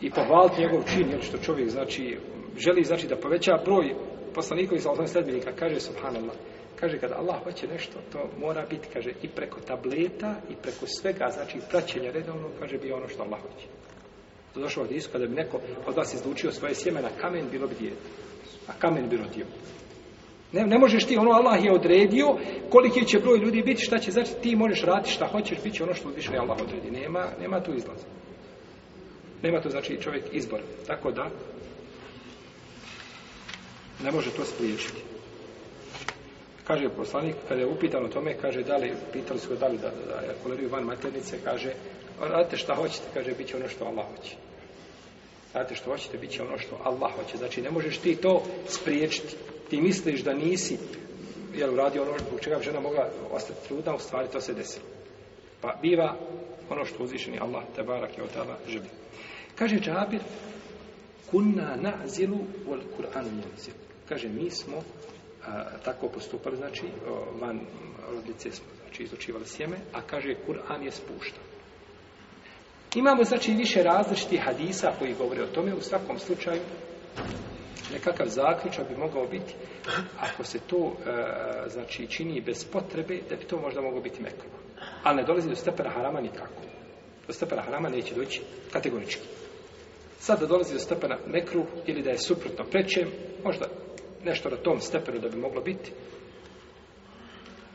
I pohvaliti njegov čin, jeli što čovjek, znači, želi, znači, da poveća broj poslanikovi sa osam sedmjenika, kaže, subhanallah, Kaže, kada Allah hoće nešto, to mora biti, kaže, i preko tableta, i preko svega, znači praćenja redovno, kaže, bi ono što Allah hoće. To došlo od isu, kada bi neko od vas izlučio svoje sjeme na kamen, bilo bi djete. A kamen bi rodio. Ne, ne možeš ti, ono Allah je odredio, koliki će broj ljudi biti, šta će znači, ti možeš raditi šta hoćeš, bit će ono što više Allah odredi. Nema, nema tu izlaza. Nema tu, znači, čovjek izbor. Tako da, ne može to spriječiti kaže poslanik, kada je upitan o tome, kaže, da li, pitali su ga da li da, da, da, da koleriju van maternice, kaže, radite šta hoćete, kaže, bit će ono što Allah hoće. Radite što hoćete, bit će ono što Allah hoće. Znači, ne možeš ti to spriječiti. Ti misliš da nisi, jel, uradio ono, zbog čega bi žena mogla ostati trudna, u stvari to se desilo. Pa biva ono što uzvišeni Allah, te barak je od tada želi. Kaže Čabir, kunna na'zilu, wal kur'an na'zilu. Kaže, mi smo tako postupali, znači, van rodice znači, izučivali sjeme, a kaže, Kur'an je spuštan. Imamo, znači, više različitih hadisa koji govore o tome, u svakom slučaju, nekakav zaključak bi mogao biti, ako se to, e, znači, čini bez potrebe, da bi to možda moglo biti mekano. Ali ne dolazi do stepena harama nikako. Do stepena harama neće doći kategorički. Sad da dolazi do stepena mekru ili da je suprotno prečem, možda nešto na tom stepenu da bi moglo biti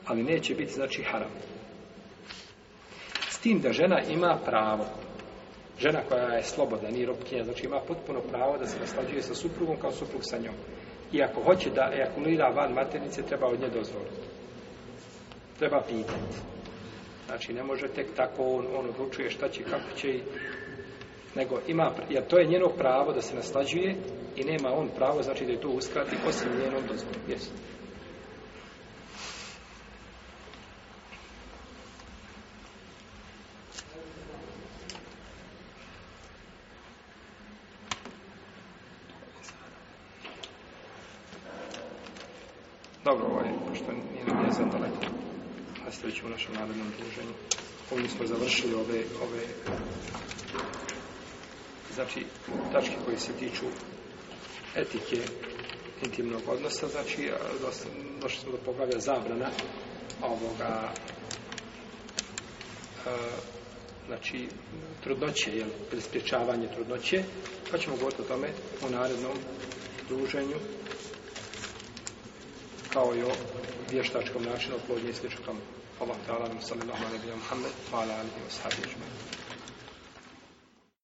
ali neće biti znači haram s tim da žena ima pravo žena koja je slobodna nije robkinja znači ima potpuno pravo da se naslađuje sa suprugom kao suprug sa njom i ako hoće da ejakulira van maternice treba od nje dozvoliti treba pitati znači ne može tek tako on, on odlučuje šta će kako će i nego ima, jer to je njeno pravo da se naslađuje i nema on pravo, znači da je to uskrati osim njenom dozvolu. Jesu. etike intimnog odnosa, znači došli smo do poglavlja zabrana ovoga a, znači trudnoće, jel, prispječavanje trudnoće, pa ćemo govoriti o tome u narednom druženju kao i o vještačkom načinu oplodnje i sličkom ovom talanom sallallahu alaihi wa sallam wa alaihi wa sallam